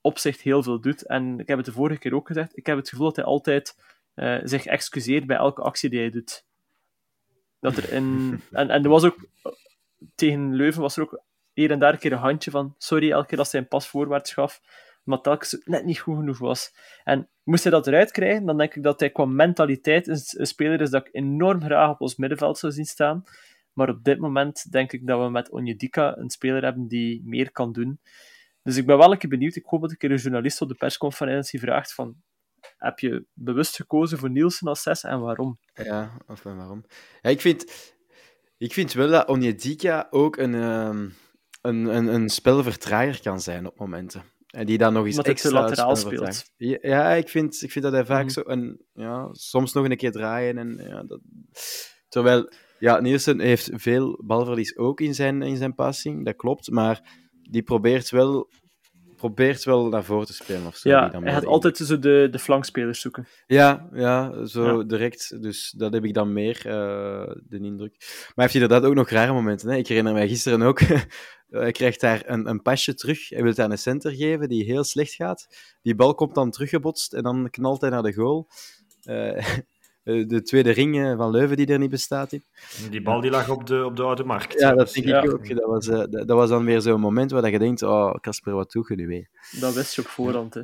opzicht heel veel doet. En ik heb het de vorige keer ook gezegd, ik heb het gevoel dat hij altijd eh, zich excuseert bij elke actie die hij doet. Dat er in... [laughs] En, en er was ook... Tegen Leuven was er ook hier en daar een keer een handje van sorry, elke keer dat hij een pas voorwaarts gaf, maar telkens net niet goed genoeg was. En moest hij dat eruit krijgen, dan denk ik dat hij qua mentaliteit een, speler is dat ik enorm graag op ons middenveld zou zien staan. Maar op dit moment denk ik dat we met Onyedika een speler hebben die meer kan doen. Dus ik ben wel een keer benieuwd. Ik hoop dat keer een journalist op de persconferentie vraagt van heb je bewust gekozen voor Nielsen als 6 en waarom?
Ja, of en waarom? Ja, ik, vind, ik vind wel dat Onyedika ook een, ehm, een, een, een spelvertraaier kan zijn op momenten. En die dan nog eens
Omdat
extra
lateraal speelt.
ja, ik vind, ik vind dat hij vaak
Mhm.
zo... En, ja, soms nog een keer draaien. En, ja, dat... Terwijl, ja, Nielsen heeft veel balverlies ook in zijn, in zijn passing, dat klopt. Maar die probeert wel, probeert wel naar voren te spelen. Of zo,
Ja,
dan
hij gaat altijd zo de, de flankspelers zoeken.
ja, ja, zo
Ja.
direct. Dus dat heb ik dan meer, eh, de indruk. Maar hij heeft inderdaad ook nog rare momenten. Hè? Ik herinner mij gisteren ook, [laughs] hij krijgt daar een, een pasje terug. Hij wil daar een center geven die heel slecht gaat. Die bal komt dan teruggebotst en dan knalt hij naar de goal. Eh, [laughs] de tweede ring eh, van Leuven die er niet bestaat. In.
Die bal die lag op de, op de oude markt.
Ja, dat denk
Ja.
ik ook. Dat was, eh, dat, dat was dan weer zo'n moment waar je denkt, oh, Casper, wat doe je nu weer?
Dat wist je op voorhand. Hè.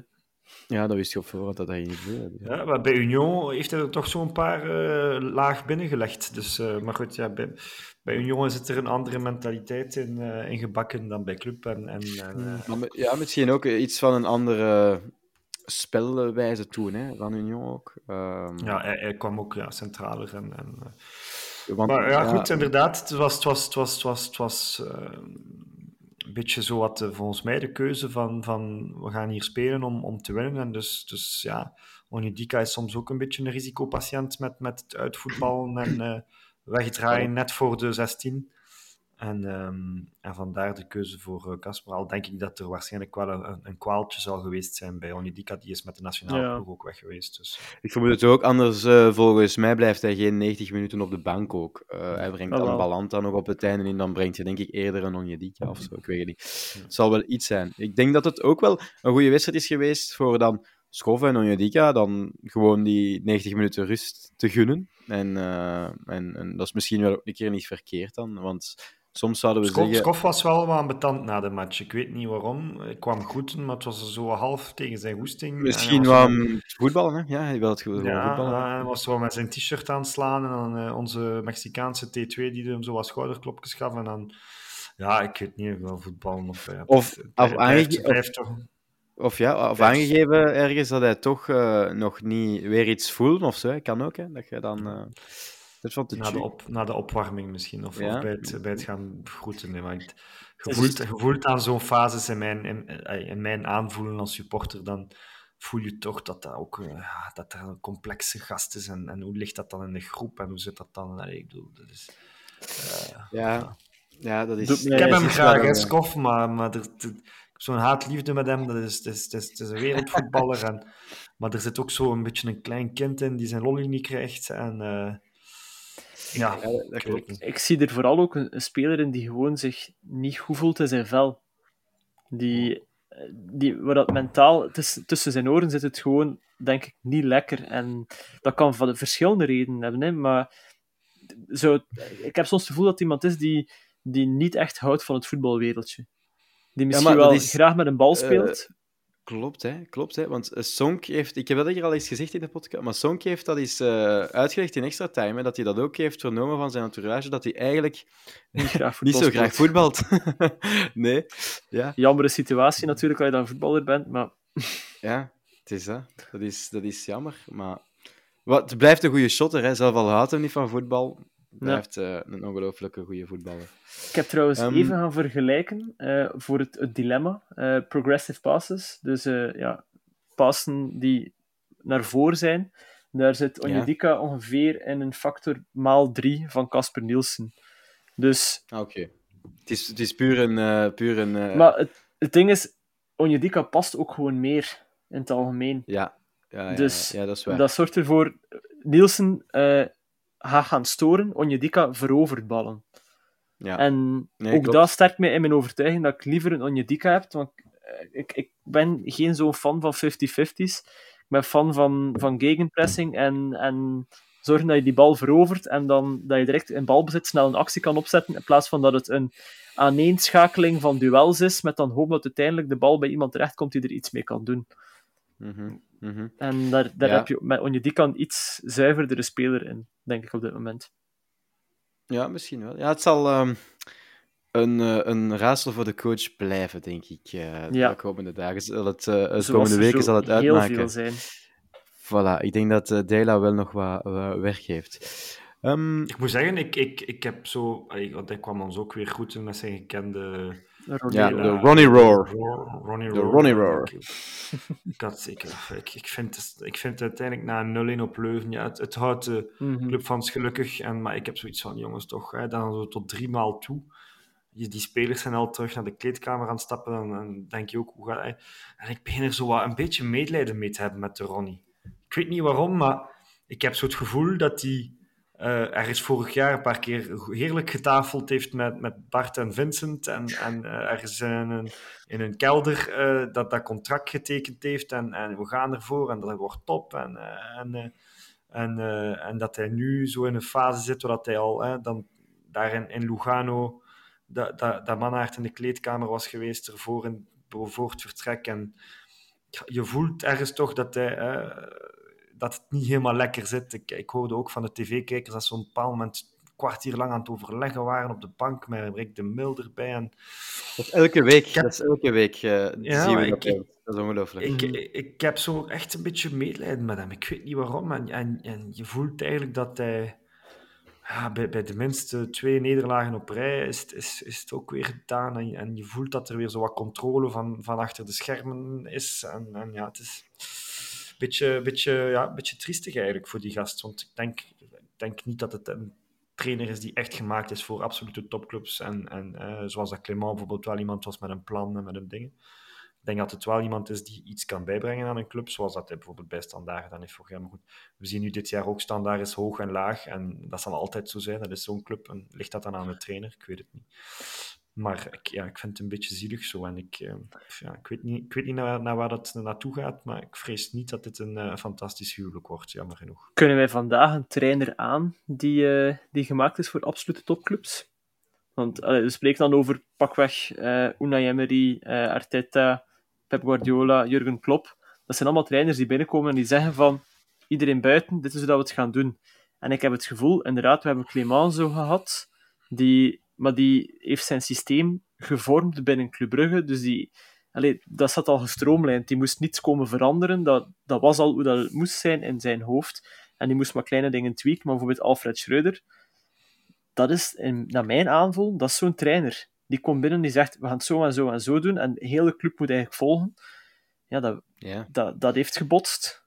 Ja, dat wist je op voorhand dat hij niet wilde.
Ja, maar bij Union heeft hij er toch zo'n paar eh, laag binnengelegd. Dus, eh, maar goed, ja, bij, bij Union zit er een andere mentaliteit in, eh, in gebakken dan bij Club. En, en, eh,
ja, misschien ook iets van een andere spelwijze toen, hè, van Union ook. Ehm,
ja, hij, hij kwam ook ja, centraler. En, en, eh,
want,
maar ja, goed, inderdaad. Het was, het was, het was, het was, het was eh, een beetje zo wat eh, volgens mij de keuze van, van we gaan hier spelen om, om te winnen. En dus, dus ja, Onidika is soms ook een beetje een risicopatiënt met, met het uitvoetballen en wegdraaien net voor de 16. En, ehm, en vandaar de keuze voor eh, Casper. Al denk ik dat er waarschijnlijk wel een, een kwaaltje zal geweest zijn bij Onidika. Die is met de nationale
Ja.
ploeg ook weg geweest. Dus,
Ik vermoed het ook, anders eh, volgens mij blijft hij geen 90 minuten op de bank ook. Eh, hij brengt dan. Ballant dan nog op het einde in, dan brengt je denk ik eerder een Onjedika of zo, ik weet het niet. Het zal wel iets zijn. Ik denk dat het ook wel een goede wedstrijd is geweest voor dan Schoffen en Onjedika, dan gewoon die 90 minuten rust te gunnen. En, eh, en, en dat is misschien wel ook een keer niet verkeerd dan, want soms zouden we
Skof,
zeggen...
Skof was wel wat ambetant na de match. Ik weet niet waarom. Ik kwam goed, maar het was zo half tegen zijn goesting.
Misschien wel um, voetballen, hè? Ja, hij wil het gewoon
Ja,
voetballen.
hij was zo met zijn t-shirt aan het slaan en dan eh, onze Mexicaanse T2 die hem zo wat schouderklopjes gaf en dan... Ja, ik weet niet, wel voetballen of... ja,
Of- of. Of ja, of aangegeven ergens dat hij toch eh, nog niet weer iets voelt of zo. Kan ook, hè. Dat je dan... dat te
Na de, op, na de opwarming misschien, of,
Ja.
of bij, het, bij het gaan groeten. hè, want
Het
voelt, je voelt aan zo'n fases in mijn, in, eh, in mijn aanvoelen als supporter, dan voel je toch dat dat ook eh, ja, dat er een complexe gast is. En, en hoe ligt dat dan in de groep en hoe zit dat dan? Allee, ik bedoel, dat is, eh,
Ja, ja, dat is...
Ik heb hem
het
graag, hè, Skof, maar, maar er, er- ik heb zo'n haatliefde met hem. Dat is, dat is, dat is, is een wereldvoetballer. [laughs] en, maar er zit ook zo een beetje een klein kind in die zijn lolly niet krijgt. En, eh, ja,
Ja, dat-
ik
klopt.
het niet.
Ik zie er vooral ook een, een speler in die gewoon zich niet goed voelt in zijn vel. Die, eh, die, waar dat mentaal tussen, tussen zijn oren zit, het gewoon, denk ik, niet lekker. En dat kan van de verschillende redenen hebben, hè, maar zo, ik heb soms het gevoel dat iemand is die, die niet echt houdt van het voetbalwereldje. Die misschien wel
is,
graag met een bal
eh,
speelt.
Klopt, hè? Klopt, hè? Want eh, Sonk heeft... Ik heb dat hier al eens gezegd in de podcast, maar Sonk heeft dat eens eh, uitgelegd in extra time, hè, dat hij dat ook heeft vernomen van zijn entourage, dat hij eigenlijk
niet graag [laughs]
niet
voetbal
zo graag voetbalt. [laughs] nee, ja,
Jammere situatie natuurlijk, als je dan voetballer bent, maar [laughs]
ja, het is dat. Dat is, dat is jammer, maar... Wat, het blijft een goede shotter, hè? Zelf al houdt hem niet van voetbal, blijft eh, een ongelooflijke goede voetballer.
Ik heb trouwens
Ehm,
even gaan vergelijken eh, voor het, het dilemma. eh, progressive passes, dus eh, ja, passen die naar voren zijn. Daar zit
Ja.
Onyedika ongeveer in een factor maal 3 van Casper Nielsen. Dus,
Ah, Oké. Het, is, het is puur een... puur een
maar het, het ding is, Onyedika past ook gewoon meer in het algemeen.
ja, ja, ja,
Dus
ja, dat is waar.
Dat zorgt ervoor, Nielsen gaat gaan storen, Onyedika verovert ballen.
ja.
En
Nee,
ook
klopt.
dat sterkt mij in mijn overtuiging dat ik liever een Onyedika heb. Want eh, ik, ik ben geen zo'n fan van 50-50's. Ik ben fan van, van gegenpressing en, en zorgen dat je die bal verovert en dan dat je direct in balbezit snel een actie kan opzetten in plaats van dat het een aaneenschakeling van duels is met dan hoop dat uiteindelijk de bal bij iemand terechtkomt die er iets mee kan doen.
Mhm.
En daar, daar
Ja.
heb je met Onyedika een iets zuiverdere speler in, denk ik op dit moment.
Ja, misschien wel. Ja, het zal ehm, een, eh, een raadsel voor de coach blijven, denk ik. eh,
Ja.
De komende dagen. Zal het, eh, de komende weken zal het
heel
uitmaken.
veel zijn.
Voilà, ik denk dat eh Dela wel nog wat, wat werk heeft. Ehm,
Ik moet zeggen, ik, ik, ik heb zo... Want hij kwam ons ook weer goed in met zijn gekende...
ja, de Ronnie Roar.
Roar- Ronnie
De
Roar.
Ronnie Roar.
Ik, ik, had, ik, ik, ik, vind, het- ik vind uiteindelijk na een 0-1 op Leuven, ja, het, het houdt de
Mhm.
clubfans gelukkig. En, maar ik heb zoiets van, jongens, toch, hè, dan zo tot drie maal toe. Je, die spelers zijn al terug naar de kleedkamer aan het stappen. En dan denk je ook, hoe gaat hij? En ik begin er zo wat een beetje medelijden mee te hebben met de Ronnie. Ik weet niet waarom, maar ik heb zo het gevoel dat hij eh ergens vorig jaar een paar keer heerlijk getafeld heeft met, met Bart en Vincent. En, en eh, ergens in een, in een kelder eh, dat dat contract getekend heeft. En, en we gaan ervoor en dat wordt top. En, en, en, dat hij nu zo in een fase zit waar dat hij al dan daar in, in Lugano, dat, Mannaert in de kleedkamer was geweest ervoor in, voor het vertrek. En je voelt ergens toch dat hij... dat het niet helemaal lekker zit. Ik, ik hoorde ook van de tv-kijkers dat ze op een bepaald moment een kwartier lang aan het overleggen waren op de bank met Rick de Mil erbij. En
dat is elke week.
heb-
Dat is elke week eh,
Ja,
zien we
ik-
dat.
ik-
dat is ongelooflijk.
ik, ik, ik heb zo echt een beetje medelijden met hem. Ik weet niet waarom. En, en, en je voelt eigenlijk dat hij... Ja, bij, bij de minste twee nederlagen op rij is, het- is, is het ook weer gedaan. En, en je voelt dat er weer zo wat controle van, van achter de schermen is. En, en ja, het is beetje, beetje, ja, beetje triestig eigenlijk voor die gast. Want ik denk, ik denk niet dat het een trainer is die echt gemaakt is voor absolute topclubs. En, en eh, zoals dat Clément bijvoorbeeld wel iemand was met een plan en met een dingen. Ik denk dat het wel iemand is die iets kan bijbrengen aan een club, zoals dat hij bijvoorbeeld bij Standaard dan heeft voor hem. goed, we zien nu dit jaar ook Standaard is hoog en laag, en dat zal altijd zo zijn. Dat is zo'n club, en ligt dat dan aan de trainer? Ik weet het niet. Maar ik, ja, ik vind het een beetje zielig zo, en ik, eh, ja, ik weet niet, ik weet niet naar, waar dat naartoe gaat, maar ik vrees niet dat dit een eh, fantastisch huwelijk wordt, jammer genoeg.
Kunnen wij vandaag een trainer aan die, eh, die gemaakt is voor absolute topclubs? Want allee, we spreken dan over pakweg eh Unai Emery, Arteta, Pep Guardiola, Jurgen Klopp. Dat zijn allemaal trainers die binnenkomen en die zeggen van iedereen buiten, dit is hoe we het gaan doen. En ik heb het gevoel, inderdaad, we hebben Clément zo gehad, die, maar die heeft zijn systeem gevormd binnen Club Brugge, dus die, allee, dat zat al gestroomlijnd. Die moest niets komen veranderen, dat, dat was al hoe dat het moest zijn in zijn hoofd. En die moest maar kleine dingen tweaken, maar bijvoorbeeld Alfred Schreuder, dat is, in, naar mijn aanvoel, dat is zo'n trainer. Die komt binnen die zegt, we gaan het zo en zo en zo doen, en de hele club moet eigenlijk volgen. Ja, dat,
Ja,
dat, dat heeft gebotst.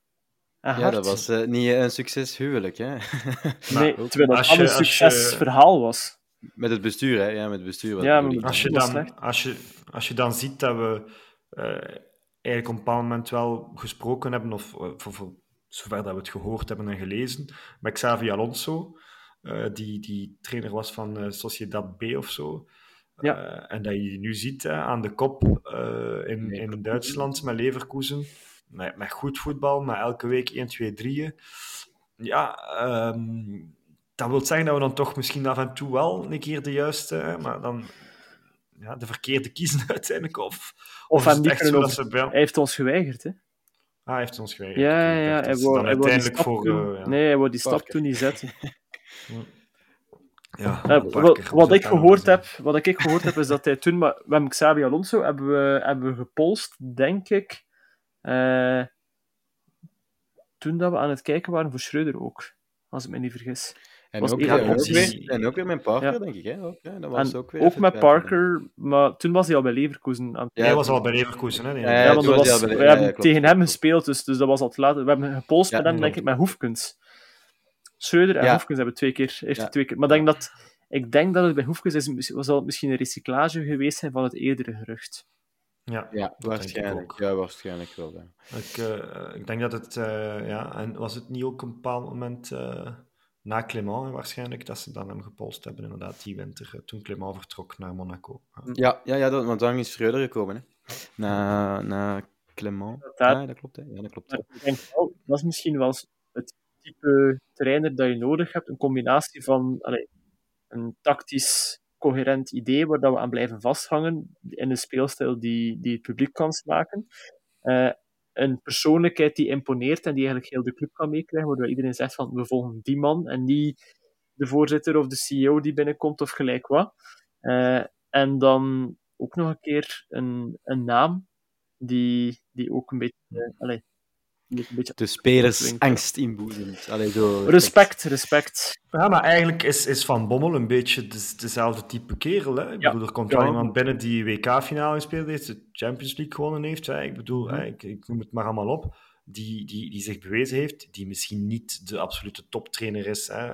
En
ja
hard.
dat was eh, niet een succes huwelijk, hè? [laughs]
Nee, terwijl
je-
een succesverhaal was.
Met het bestuur, hè? Ja, met het bestuur. wat
Ja, maar.
Als je, dan, als, je, als je dan ziet dat we eh, eigenlijk op een bepaald moment wel gesproken hebben, of eh, voor, voor zover dat we het gehoord hebben en gelezen, met Xavi Alonso, eh, die, die trainer was van eh, Sociedad B of zo.
Ja.
Eh, en dat je nu ziet aan de kop eh, in, in Duitsland met Leverkusen. Met, met goed voetbal, met elke week 1, 2, 3. Ja, ehm, dat wil zeggen dat we dan toch misschien af en toe wel een keer de juiste, maar dan ja, de verkeerde kiezen [laughs] uiteindelijk. Of,
Of niet kunnen over-
ze.
Hij heeft ons geweigerd, hè?
Ah, hij heeft ons geweigerd.
Ja, ja, ja. Hij wou,
uiteindelijk voor...
doen.
eh, ja.
Nee, hij wou die stap toen niet zetten. [laughs]
Ja,
Eh, wat, ik gehoord heb, wat ik gehoord heb, is dat hij toen, maar hebben Xabi Alonso hebben we, hebben we gepolst, denk ik, eh, toen dat we aan het kijken waren voor Schreuder ook, als ik me niet vergis.
En
was
ook, ja, ook weer, en ook weer met Parker,
Ja.
denk ik. Hè? Ook, ja, dat was
En
ook weer
ook met. Parker, maar toen was hij al bij Leverkusen. Aan...
Ja,
hij was al bij Leverkusen, hè?
Ja,
want
was
was,
hij al bij-
we
ja,
hebben tegen hem gespeeld, dus, dus dat was al te laat. We hebben gepolst
Ja,
met hem, denk ik, met Hoefkens. Schreuder en
Ja.
Hoefkens hebben twee keer, twee keer. Maar ik denk dat, ik denk dat het bij Hoefkens is, was het misschien een recyclage geweest zijn van het eerdere gerucht.
Ja,
Ja, waarschijnlijk.
ook.
Ja, waarschijnlijk wel.
Ik, eh, ik denk dat het, eh, ja, en was het niet ook een bepaald moment eh, na Clément waarschijnlijk dat ze dan hem gepolst hebben, inderdaad, die winter, eh, toen Clément vertrok naar Monaco. Ja.
Ja, ja, dat, want dan is Schreuder gekomen. Hè. Na, na Clement.
Daar-
Ja, dat klopt. Hè. Ja, dat klopt.
Ik denk wel, dat is misschien wel het type trainer dat je nodig hebt. Een combinatie van allee, een tactisch coherent idee waar dat we aan blijven vasthangen in een speelstijl die, die het publiek kan smaken. Eh, een persoonlijkheid die imponeert en die eigenlijk heel de club kan meekrijgen, waardoor iedereen zegt van we volgen die man en niet de voorzitter of de CEO die binnenkomt of gelijk wat. Eh, en dan ook nog een keer een, een naam die, die ook een beetje, eh, die ook een beetje
De spelers angst inboezemt. Allee, zo,
Respect, respect.
Ja, maar eigenlijk is, is Van Bommel een beetje de- dezelfde type kerel. Hè? Ik
Ja.
bedoel, er komt
Ja.
wel iemand binnen die WK-finale gespeeld heeft, de Champions League gewonnen heeft. Hè? Ik bedoel,
Mhm.
hè, ik, ik noem het maar allemaal op. Die, die, die zich bewezen heeft, die misschien niet de absolute toptrainer is. Hè?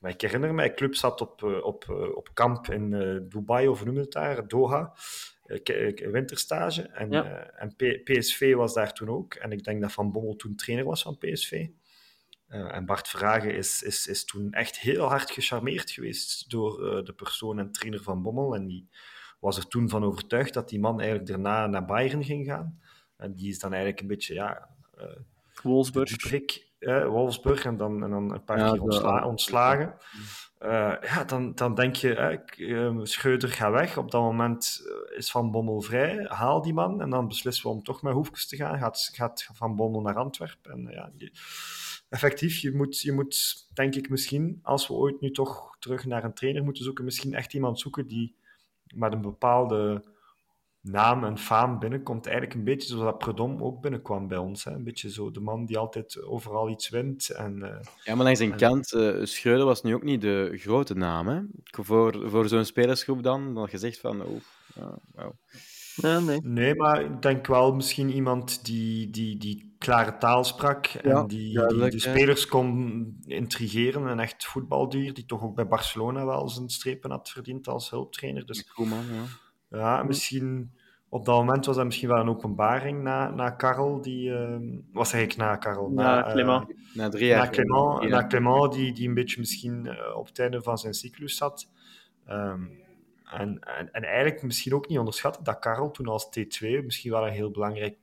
Maar ik herinner me, club zat op, eh, op, eh, op kamp in eh, Dubai, of noem het daar, Doha, winterstage. En,
Ja.
eh, en P- PSV was daar toen ook. En ik denk dat Van Bommel toen trainer was van PSV. Eh, en Bart Verhagen is, is, is toen echt heel hard gecharmeerd geweest door eh, de persoon en trainer van Bommel. En die was er toen van overtuigd dat die man eigenlijk daarna naar Bayern ging gaan. En die is dan eigenlijk een beetje, ja, eh
Wolfsburg.
Wolfsburg en dan, en dan een paar
Ja,
keer ontsla- ontslagen. Eh, ja, dan, dan denk je, eh, k- eh, Schreuder gaat weg. Op dat moment eh, is Van Bommel vrij. Haal die man. En dan beslissen we om toch met Hoefkes te gaan. Gaat, gaat Van Bommel naar Antwerpen. En, ja, die- effectief, je moet, je moet, denk ik misschien, als we ooit nu toch terug naar een trainer moeten zoeken, misschien echt iemand zoeken die met een bepaalde naam en faam binnenkomt. Eigenlijk een beetje zoals dat Predom ook binnenkwam bij ons. Hè? Een beetje zo de man die altijd overal iets wint. En, eh,
Ja, maar langs een
En-
kant, eh Schreuder was nu ook niet de grote naam. Hè? Voor, voor zo'n spelersgroep dan, dan gezegd van, oh, ja, wauw.
Ja, nee.
Nee, maar ik denk wel misschien iemand die, die, die klare taal sprak en
Ja,
die, de spelers kon intrigeren. Een echt voetbaldier die toch ook bij Barcelona wel zijn strepen had verdiend als hulptrainer. Dus
Koeman, ja.
Ja, misschien op dat moment was dat misschien wel een openbaring na, na Karel. Die, eh, was eigenlijk na Karel.
Na
eh,
Clément.
Na drie jaar.
na Clément,
Ja.
na Clément die, die een beetje misschien eh, op het einde van zijn cyclus zat. Ehm, en, en, en eigenlijk misschien ook niet onderschatten dat Karel toen als T2 misschien wel een heel belangrijk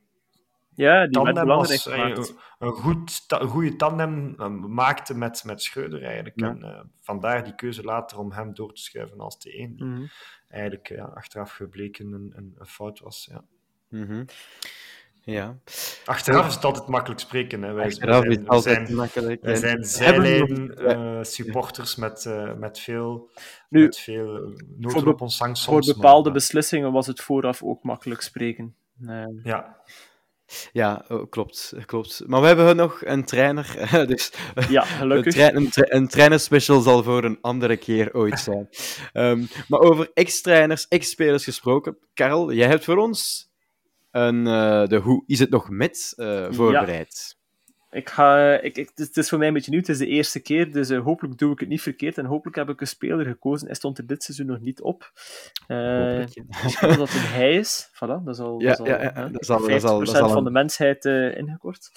Ja, die
tandem was, een, een, goed, ta- een goede tandem eh, maakte met, met Schreuder eigenlijk.
Ja.
En eh, vandaar die keuze later om hem door te schuiven als T1. Die
Mhm.
eigenlijk ja, achteraf gebleken een, een, een fout was. Ja.
Mhm. Ja,
Achteraf is het altijd makkelijk spreken. Hè. Wij,
achteraf
wij
is
zijn,
het
wij
altijd
zijn,
makkelijk.
wij zijn zijlijn eh, supporters met, met veel,
Nu,
met veel
be-
op ons zang
Voor
soms. maar-
bepaalde
maar-
beslissingen was het vooraf ook makkelijk spreken.
Ja,
Ja, oh, klopt, klopt. Maar we hebben nog een trainer, [laughs] dus
ja, [laughs]
een,
gelukkig.
tra- een, tra- een trainerspecial zal voor een andere keer ooit [laughs] zijn. Ehm, maar over ex-trainers, ex-spelers gesproken. Karel, jij hebt voor ons een, eh, de Hoe is het nog met eh, voorbereid.
Ik ga, ik, ik, het, is, voor mij een beetje nieuw, het is de eerste keer, dus eh, hopelijk doe ik het niet verkeerd en hopelijk heb ik een speler gekozen. Hij stond er dit seizoen nog niet op.
Hopelijk, ja.
misschien dat het een hij is. Voilà, dat is al,
Ja,
dat is al,
ja, ja,
hè,
dat is al-
50%
dat is al- dat is al
van de mensheid eh, ingekort.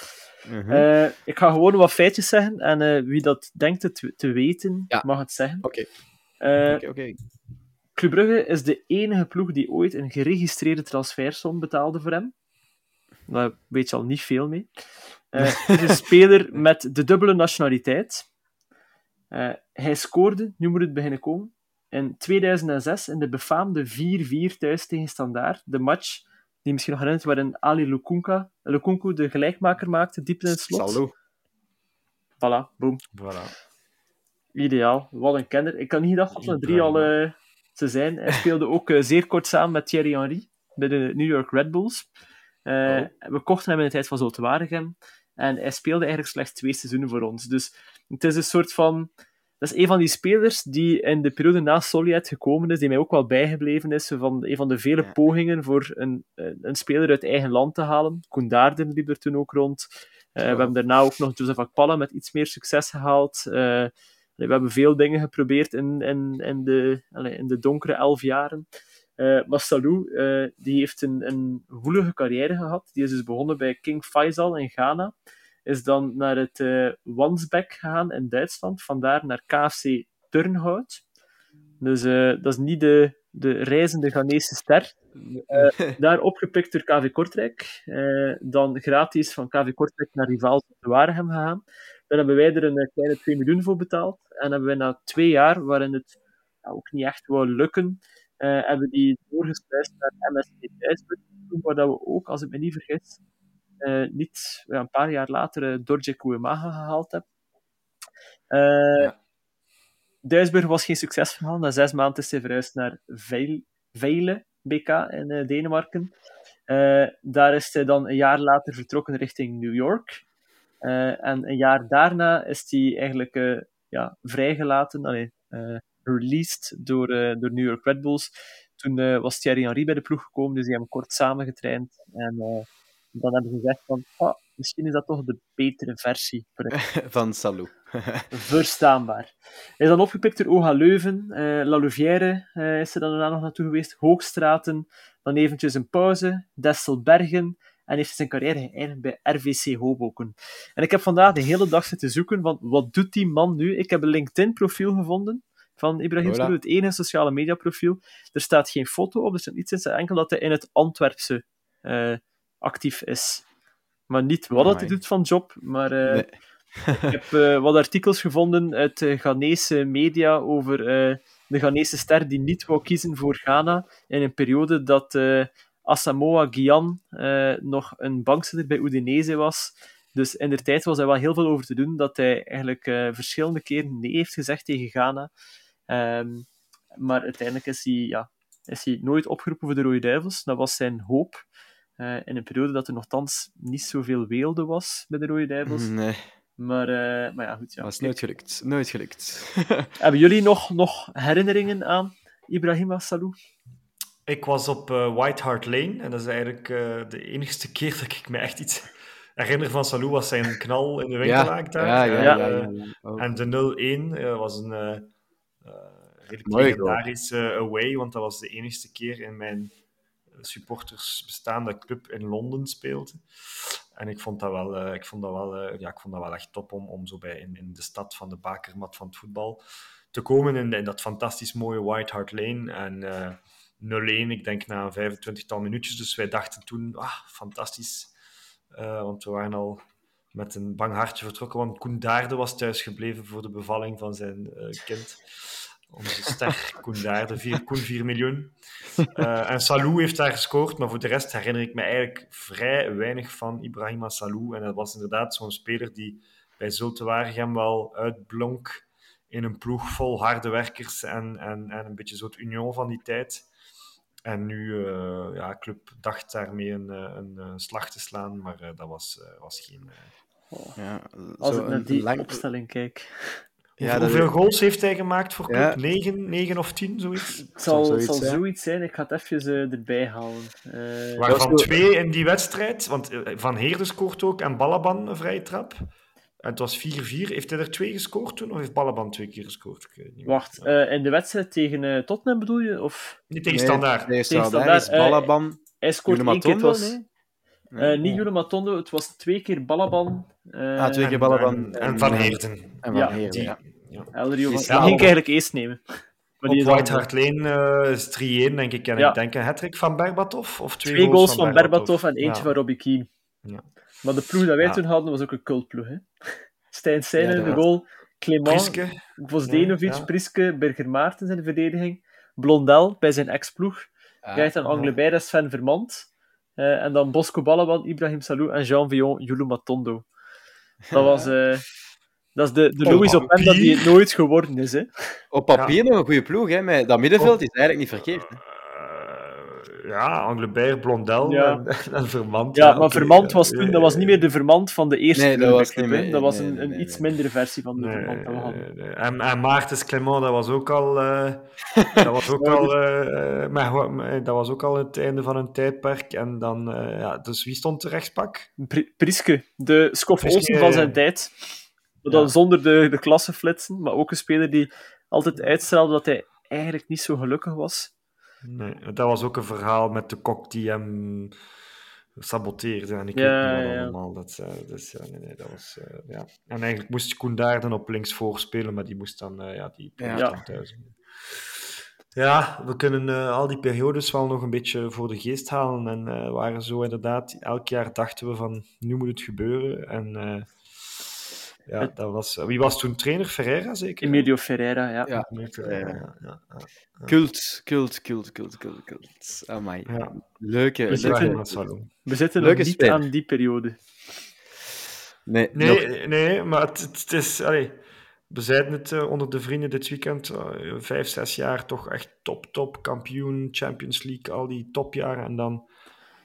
Mhm.
Ik ga gewoon wat feitjes zeggen en wie dat denkt het te- te weten, mag het zeggen.
Oké, oké.
Club Brugge is de enige ploeg die ooit een geregistreerde transfersom betaalde voor hem. Daar weet je al niet veel mee. [laughs] Het is een speler met de dubbele nationaliteit. Eh, hij scoorde, nu moet het beginnen komen, in 2006 in de befaamde 4-4 thuis tegen Standaard. De match die je misschien nog herinnert, waarin Ali Lukunka, Lukunku de gelijkmaker maakte, diep in het slot.
Salut.
Voilà, boom.
voilà.
Ideaal, wat een kenner. Ik kan niet gedacht dat er drie al eh, te zijn. Hij speelde ook zeer kort samen met Thierry Henry bij de New York Red Bulls. Eh, We kochten hem in de tijd van Zulte Waregem. En hij speelde eigenlijk slechts twee seizoenen voor ons. Dus het is een soort van... Dat is een van die spelers die in de periode na Soliet gekomen is, die mij ook wel bijgebleven is. Van een van de vele
Ja.
pogingen voor een, een speler uit eigen land te halen. Koen Daarden liep er toen ook rond. Eh, We hebben daarna ook nog Joseph Akpala met iets meer succes gehaald. Eh, we hebben veel dingen geprobeerd in, in, in, de, in de donkere elf jaren. Eh maar Salou, eh, die heeft een, een woelige carrière gehad. Die is dus begonnen bij King Faisal in Ghana. Is dan naar het Wansbeck gegaan in Duitsland. Vandaar naar KFC Turnhout. Dus dat is niet de, de reizende Ghanese ster. [laughs] Daar opgepikt door KV Kortrijk. Dan gratis van KV Kortrijk naar rivaal de Waregem gegaan. Dan hebben wij er een kleine 2 miljoen voor betaald. En hebben wij na twee jaar, waarin het ja, ook niet echt wou lukken, eh, hebben die doorgesluist naar MSC Duisburg. Waar dat we ook, als ik me niet vergis, eh, niet ja, een paar jaar later uh, Dorje Kouemaga gehaald hebben. Eh Duisburg was geen succesverhaal. Na zes maanden is hij verhuisd naar Veil, Veile BK in eh, Denemarken. Eh, daar is hij dan een jaar later vertrokken richting New York. Eh, en een jaar daarna is hij eigenlijk eh, ja, vrijgelaten, allee, eh, released door, eh, door New York Red Bulls. Toen eh, was Thierry Henry bij de ploeg gekomen, dus die hebben kort samengetraind. En eh, dan hebben ze gezegd van, ah, misschien is dat toch de betere versie. [laughs]
Van Salou. [laughs]
Verstaanbaar. Hij is dan opgepikt door OHA Leuven, La Louvière is er dan daarna nog naartoe geweest, Hoogstraten, dan eventjes een pauze, Desselbergen, en heeft zijn carrière geëindigd bij RVC Hoboken. En ik heb vandaag de hele dag zitten zoeken, want wat doet die man nu? Ik heb een LinkedIn-profiel gevonden van Ibrahim het enige sociale media-profiel. Er staat geen foto op, er staat iets in, staat enkel dat hij in het Antwerpse eh, actief is. Maar niet wat dat hij
Amai.
doet van job, maar... eh,
Nee.
ik heb eh, wat artikels gevonden uit eh, Ghanese media over eh, de Ghanese ster die niet wou kiezen voor Ghana in een periode dat eh Asamoah Gyan eh, nog een bankzitter bij Udinese was. Dus in de tijd was er wel heel veel over te doen dat hij eigenlijk eh, verschillende keren nee heeft gezegd tegen Ghana. Ehm, maar uiteindelijk is hij, ja, is hij nooit opgeroepen voor de Rode Duivels. Dat was zijn hoop. eh, in een periode dat er nogthans niet zoveel weelde was bij de Rode Duivels.
Nee,
Maar, eh, maar ja, goed. Ja.
dat is nooit gelukt. Nooit gelukt. [laughs]
Hebben jullie nog, nog herinneringen aan Ibrahima Salou?
Ik was op eh, White Hart Lane en dat is eigenlijk eh, de enigste keer dat ik me echt iets herinner van Salou was zijn knal in de daar.
ja, ja,
En,
ja. ja, ja.
En de 0-1 eh, was een redelijk
Mooi
legendarische away, want dat was de enigste keer in mijn eh, supporters bestaande club in Londen speelde. En ik vond dat wel, eh, ik vond dat wel, eh, ja, ik vond dat wel echt top om, om zo bij in, in de stad van de bakermat van het voetbal te komen in, in dat fantastisch mooie White Hart Lane. En eh 0-1, ik denk na een 25-tal minuutjes. Dus wij dachten toen, ah, fantastisch. Eh, want we waren al met een bang hartje vertrokken, want Koen Daarde was thuisgebleven voor de bevalling van zijn eh, kind. Onze ster Koen Daarde, vier, Koen 4 miljoen. Eh, en Salou heeft daar gescoord, maar voor de rest herinner ik me eigenlijk vrij weinig van Ibrahima Salou. En dat was inderdaad zo'n speler die bij Zulte Waregem wel uitblonk in een ploeg vol harde werkers en, en, en een beetje zo'n union van die tijd. En nu, uh, ja, club dacht daarmee een, een, een slag te slaan, maar uh, dat was, uh, was geen...
Oh. Ja,
Als ik naar die lang... opstelling kijk...
Ja, hoeveel goals heeft hij gemaakt voor club? Ja. 9, 9 of 10, zoiets?
Het zal, zoiets, zal zoiets zijn. Ik ga het even erbij halen.
Waarvan twee in die wedstrijd, want Van Heerde scoort ook en Balaban een vrije trap. En het was 4-4. Heeft hij er twee gescoord toen? Of heeft Balaban twee keer gescoord?
Wacht, uh, in de wedstrijd tegen uh, Tottenham bedoel je? Of...
Niet tegen Standaard.
Nee, tegen Standaard is Balaban.
Uh, hij scoort één keer. Het was, nee? nee. niet Jule Matondo, het was twee keer Balaban.
ah, twee keer Balaban.
En, en, en Van Heerden.
En Van ja, Heerden, ja.
ja. Elrio van... Die ging ik eigenlijk eerst nemen.
Maar op White Hart Lane is 3-1, denk ik. En ja. ik denk een hat van Berbatov? Of twee,
twee goals, van, van Berbatov en eentje van Robbie Keane. Maar de ploeg dat wij toen hadden was ook een cultploeg. Hè? [laughs] Stijn Seijnen in de goal. Clement, Vosdenovic, ja, Priske, Berger Maartens in de verdediging. Blondel bij zijn ex-ploeg. Ah, Rijdt dan Anglebeire, Sven Vermand. Uh, en dan Bosco Balaban, Ibrahim Salou en Jean Villon, Yulu Matondo. Dat was... Uh, [laughs] dat is de, de Louis op Openda die het nooit geworden is. Hè.
Op papier nog een goede ploeg, hè, maar dat middenveld is eigenlijk niet verkeerd. Hè
ja, Anglebeer, Blondel ja. en, en, Vermand.
Ja, maar Vermand was toen, dat was niet meer de Vermand van de eerste nee, dat was niet meer, dat was een, nee, een iets mindere versie van de Vermand dat we hadden.
En, en Maartens Clement, dat was ook al, uh, [laughs] dat was ook al, uh, maar, dat was ook al het einde van een tijdperk. En dan, uh, ja, dus wie stond er rechtspak?
Priske, de Olsen van zijn tijd. Maar dan zonder de, de klasse flitsen, maar ook een speler die altijd uitstraalde dat hij eigenlijk niet zo gelukkig was.
Nee, dat was ook een verhaal met de kok die hem saboteerde. En ik
ja,
weet niet wat allemaal. Dat, uh, dus, ja, nee, nee, dat was, uh, ja. En eigenlijk moest Koen daar dan op links voorspelen, maar die moest dan, uh, ja, die ja. dan thuis. Ja, we kunnen al die periodes wel nog een beetje voor de geest halen. En waren zo inderdaad, elk jaar dachten we van, nu moet het gebeuren. En ja, dat was, wie was toen trainer? Ferreira zeker?
Emilio Ferreira, ja.
ja. Ferreira, ja, ja. Kult, kult, kult, kult, kult, kult. Amai. Ja. Leuke.
We zitten, we zitten Leuke niet aan die periode.
Nee,
nee, nog... nee maar het, het is... Allee, we zeiden het uh, onder de vrienden dit weekend. Uh, vijf, zes jaar toch echt top, top. Kampioen, Champions League, al die topjaren. En dan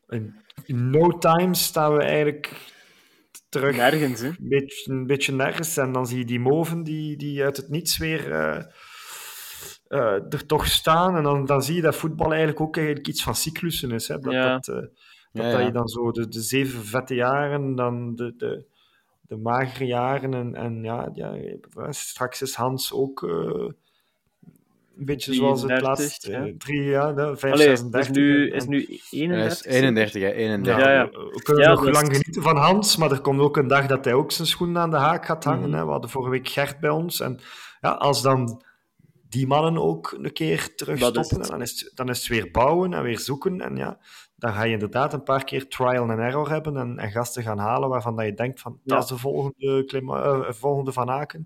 in no time staan we eigenlijk terug.
Nergens, hè?
Een beetje, een beetje nergens. En dan zie je die moven die, die uit het niets weer uh, uh, er toch staan. En dan, dan zie je dat voetbal eigenlijk ook eigenlijk iets van cyclussen is. Hè? Dat,
ja.
dat, uh, dat, ja, ja. dat, je dan zo de, de zeven vette jaren, dan de, de, de magere jaren. En, en ja, ja, straks is Hans ook een beetje zoals het laatste. Ja. Drie, ja, 5,
Allee,
36.
Is nu, is nu 31.
Is 31, ja, 31.
Ja, ja. We kunnen ja, nog lang is... genieten van Hans, maar er komt ook een dag dat hij ook zijn schoenen aan de haak gaat hangen. Mm. Hè. We hadden vorige week Gert bij ons. En ja, als dan die mannen ook een keer terug dat stoppen, is dan, is het, dan is het weer bouwen en weer zoeken. En ja, dan ga je inderdaad een paar keer trial and error hebben en, en gasten gaan halen waarvan dat je denkt van, dat is de volgende, uh, volgende Van Aken.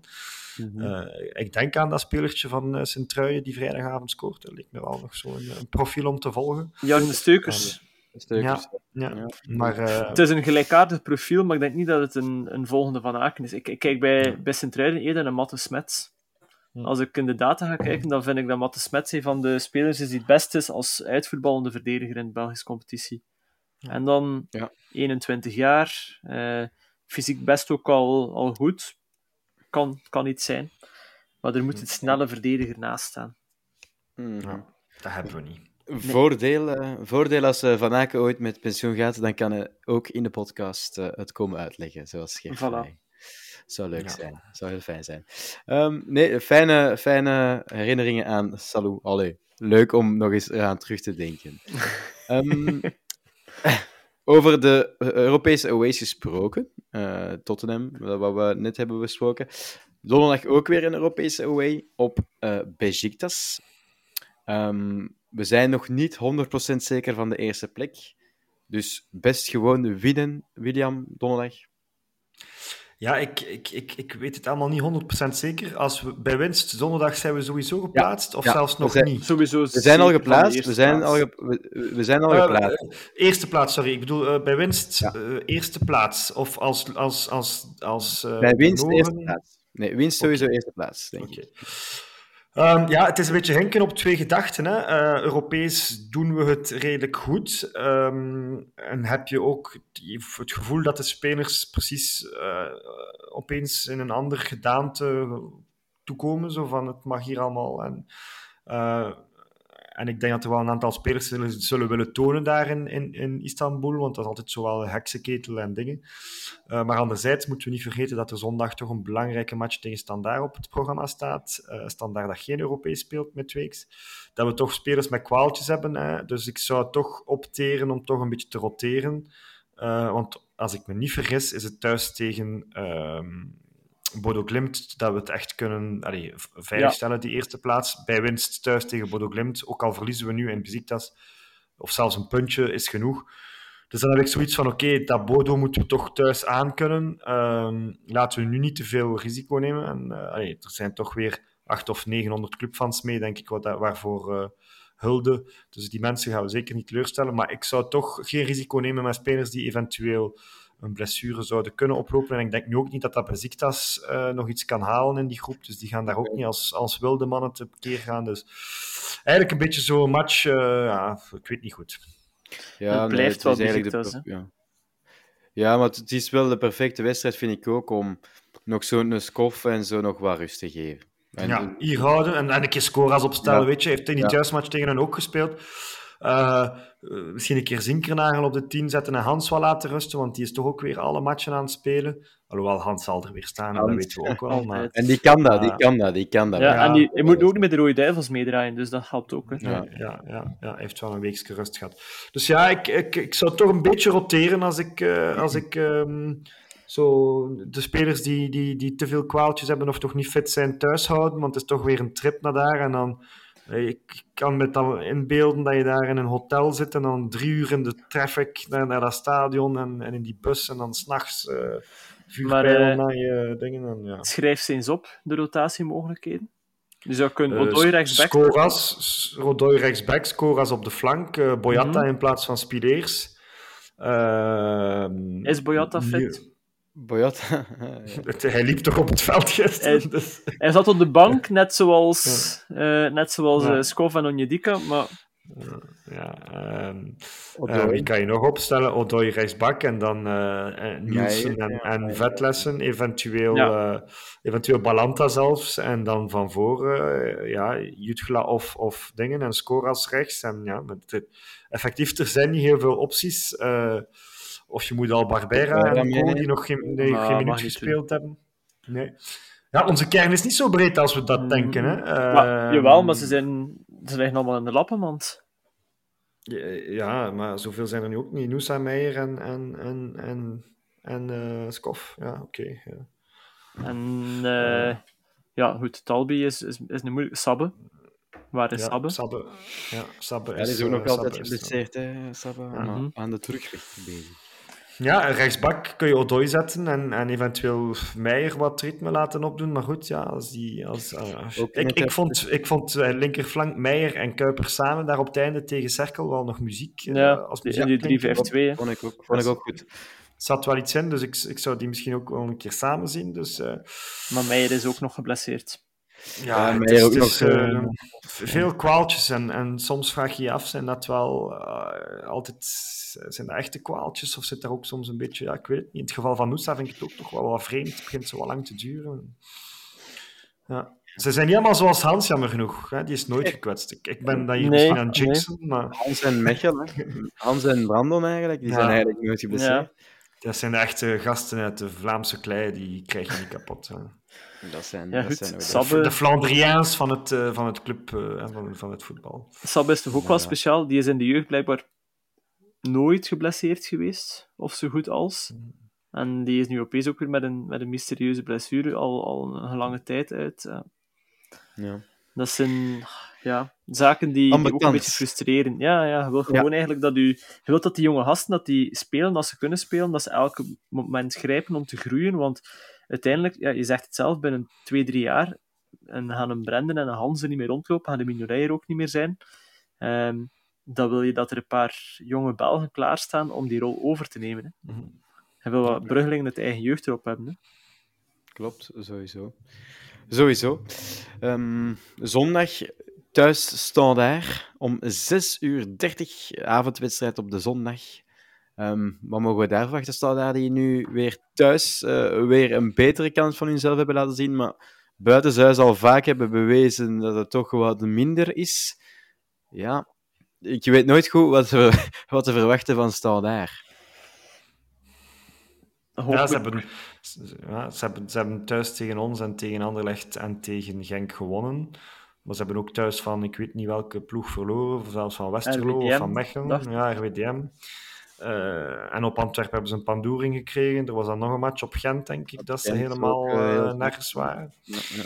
Mm -hmm. uh, ik denk aan dat spelertje van uh, Sint-Truijen die vrijdagavond scoort. Dat lijkt me wel nog zo'n een profiel om te volgen.
Jan de Steukers.
Ja, ja, ja. Maar, uh...
Het is een gelijkaardig profiel, maar ik denk niet dat het een, een volgende Van Aken is. Ik, ik kijk bij, ja. bij Sint-Truiden eerder naar Matte Smets. Als ik in de data ga kijken, dan vind ik dat Matte Smets een van de spelers is die het best is als uitvoetballende verdediger in de Belgische competitie. En dan 21 jaar, fysiek best ook al, al goed, kan, kan iets zijn. Maar er moet een snelle verdediger naast staan.
Mm. Ja, dat hebben we niet.
Nee. Voordeel, uh, voordeel als uh, Van Aken ooit met pensioen gaat, dan kan hij ook in de podcast uh, het komen uitleggen, zoals Geert
voilà.
Zou leuk ja. zijn. Zou heel fijn zijn. Um, nee, fijne, fijne herinneringen aan Salou. Allee, leuk om nog eens eraan terug te denken. um, [laughs] over de Europese aways gesproken. Uh, Tottenham, wat we net hebben besproken. Donderdag ook weer een Europese away op uh, we zijn nog niet 100% zeker van de eerste plek. Dus best gewoon winnen, William, donderdag.
Ja, ik, ik, ik, ik weet het allemaal niet 100% zeker. Als we bij winst donderdag zijn we sowieso geplaatst, of
Ja,
zelfs nog
zijn-
niet.
Sowieso
We zijn al geplaatst.
eerste
We zijn
plaats.
al, ge- we, we zijn al
Eh,
geplaatst.
eh, eerste plaats, sorry. Ik bedoel, eh, bij winst
Ja.
eh, eerste plaats. Of als... als, als, als eh,
Bij winst
verloren-
eerste plaats. Nee, winst sowieso eerste plaats, denk
Oké.
ik.
Ehm, ja, het is een beetje hinken op twee gedachten. Hè. Eh, Europees doen we het redelijk goed. Ehm, en heb je ook het gevoel dat de spelers precies eh, opeens in een ander gedaante toekomen. Zo van, het mag hier allemaal. En, eh, en ik denk dat er wel een aantal spelers zullen, willen tonen daar in, in, in Istanbul, want dat is altijd zowel heksenketel en dingen. Uh, maar anderzijds moeten we niet vergeten dat er zondag toch een belangrijke match tegen Standaard op het programma staat. Uh, dat geen Europees speelt met weeks. Dat we toch spelers met kwaaltjes hebben. Hè? Dus ik zou toch opteren om toch een beetje te roteren. Uh, want als ik me niet vergis, is het thuis tegen uh, Bodo Glimt dat we het echt kunnen allee, veiligstellen, die eerste plaats. Bij winst thuis tegen Bodo Glimt, ook al verliezen we nu in Besiktas, of zelfs een puntje is genoeg. Dus dan heb ik zoiets van, oké, dat Bodo moeten we toch thuis aankunnen. Uh, laten we nu niet te veel risico nemen. En, allee, er zijn toch weer 800 of 900 clubfans mee, denk ik, wat, waarvoor uh, hulde. Dus die mensen gaan we zeker niet teleurstellen. Maar ik zou toch geen risico nemen met spelers die eventueel een blessure zouden kunnen oplopen. En ik denk nu ook niet dat dat Besiktas uh, nog iets kan halen in die groep. Dus die gaan daar ook niet als, als wilde mannen tekeer gaan. Dus eigenlijk een beetje zo'n match, uh, ja, ik weet niet goed.
Ja,
het blijft wel
eigenlijk
de,
ja. ja, maar het is wel de perfecte wedstrijd, vind ik ook, om nog zo'n skof en zo nog wat rust te geven.
En ja, hier houden en, en een keer scoras opstellen, ja. weet je. Hij heeft in die ja. thuismatch tegen hen ook gespeeld. Uh, misschien een keer Zinkernagel op de 10 zetten en Hans wel laten rusten, want die is toch ook weer alle matchen aan het spelen. Alhoewel, Hans zal er weer staan, Hans. dat weten we ook wel. [laughs] Maar...
En die kan dat, die kan dat, die kan dat.
Ja, ja en die, hij moet ook niet met de Rode Duivels meedraaien, dus dat helpt ook. Hè.
Ja, ja, ja, heeft wel een weekje rust gehad. Dus ja, ik, ik, ik zou toch een beetje roteren als ik, uh, als ik um, zo de spelers die, die, die te veel kwaaltjes hebben of toch niet fit zijn thuis houden, want het is toch weer een trip naar daar en dan... Ik kan me dan inbeelden dat je daar in een hotel zit en dan drie uur in de traffic naar, naar dat stadion en, en in die bus en dan s'nachts uh, vuurpijlen uh, naar je dingen. En, ja.
Schrijf ze eens op, de rotatiemogelijkheden. Je zou kunnen uh, rechtsback...
Scoras, Odoi rechtsback, Scoras op de flank, uh, Boyata mm -hmm. in plaats van Spileers. Ehm,
Is Boyata fit?
Boyata. [laughs]
hij liep toch op het veld gisteren.
Hij, dus. hij zat op de bank, net zoals, ja. uh, net zoals ja. uh, Skov en Onjedika, maar...
Ja, um, uh, wie kan je nog opstellen? Odoi rechtsbak en dan uh, Nielsen ja, en, en Vetlessen, eventueel, ja. eventueel Balanta zelfs, en dan van voren ja, Jutgla of, of dingen en Scoras rechts. En, ja, met, effectief, er zijn niet heel veel opties. Of je moet al Barbera en die nog geen, die geen minuut gespeeld hebben. Nee. Ja, onze kern is niet zo breed als we dat
Mm.
denken. Hè. Uh,
maar, jawel, maar ze, zijn, ze liggen allemaal in de lappenmand.
Ja, ja, maar zoveel zijn er nu ook niet. Noosa Meijer en, en, en, en, en uh, Skof. Ja, oké. Okay, ja.
En uh, ja, goed, Talbi is, is, is een moeilijke. Sabbe. Waar is
ja,
Sabbe?
Sabbe. Ja, Sabbe
is, die is ook nog
uh,
altijd geblesseerd, hè, Sabbe. Uh -huh. Aan de terugweg bezig.
Ja, rechtsbak kun je Odoi zetten en, en eventueel Meijer wat ritme laten opdoen. Maar goed, ja, als die... Als, uh, ik, ik, vond, ik vond uh, linkerflank Meijer en Kuiper samen daar op het einde tegen Cerkel wel nog muziek. Uh,
ja,
als
muziek in die 3-5-2.
Vond ik ook, vond ik ook goed.
zat wel iets in, dus ik, ik zou die misschien ook wel een keer samen zien. Dus,
maar Meijer is ook nog geblesseerd.
Ja, ja het is, ook het is, nog, uh, veel kwaaltjes en, en soms vraag je je af, zijn dat wel uh, altijd zijn dat echte kwaaltjes of zit daar ook soms een beetje, ja, ik weet het niet. In het geval van Noosa vind ik het ook toch wel wat vreemd, het begint zo wel lang te duren. Ja. Ze zijn niet allemaal zoals Hans, jammer genoeg. Hè? Die is nooit gekwetst. Ik, ik ben dan hier nee, misschien aan Jackson, nee. maar...
Hans en Mechel, hè? Hans en Brandon eigenlijk, die ja. zijn eigenlijk nooit geblesseerd. Ja.
Dat zijn de echte gasten uit de Vlaamse klei, die krijg je niet kapot. Hè.
Dat zijn,
ja,
dat zijn
Sabbe...
de Flandriaans van het, uh, van het club uh, van, van het voetbal.
Sabbe is toch ook ja, wel speciaal? Die is in de jeugd blijkbaar nooit geblesseerd geweest, of zo goed als. En die is nu opeens ook weer met een, met een mysterieuze blessure al, al een lange tijd uit. Uh.
Ja.
Dat zijn ja, zaken die, die ook een beetje frustreren. Ja, ja, je wil gewoon eigenlijk dat u... Je wilt dat die jonge gasten dat die spelen als ze kunnen spelen, dat ze elke moment grijpen om te groeien, want uiteindelijk, ja, je zegt het zelf, binnen twee, drie jaar en gaan een Brendan en een Hans er niet meer rondlopen, gaan de Mignolet er ook niet meer zijn. Ehm, dan wil je dat er een paar jonge Belgen klaarstaan om die rol over te nemen. Hè.
Mhm.
Je wil wat Bruggelingen het eigen jeugd erop hebben. Hè.
Klopt, sowieso. Sowieso. Ehm, zondag thuis Standaard om 6 uur 30 avondwedstrijd op de zondag. Ehm, wat mogen we daar verwachten? Standaard die nu weer thuis eh, weer een betere kant van hunzelf hebben laten zien, maar buitenshuis al vaak hebben bewezen dat het toch wat minder is. Ja, ik weet nooit goed wat, we, [laughs] wat te verwachten van Standaard.
Ja, ze hebben, ze- ja, ze, hebben, ze hebben thuis tegen ons en tegen Anderlecht en tegen Genk gewonnen. Maar ze hebben ook thuis van, ik weet niet welke ploeg verloren, of zelfs van Westerlo of van Mechelen.
dacht.
Ja, RWDM. Eh, en op Antwerpen hebben ze een pandoering gekregen. Er was dan nog een match op Gent, denk ik, dat ze helemaal
ook, eh,
eh, nergens waren.
Ja, ja,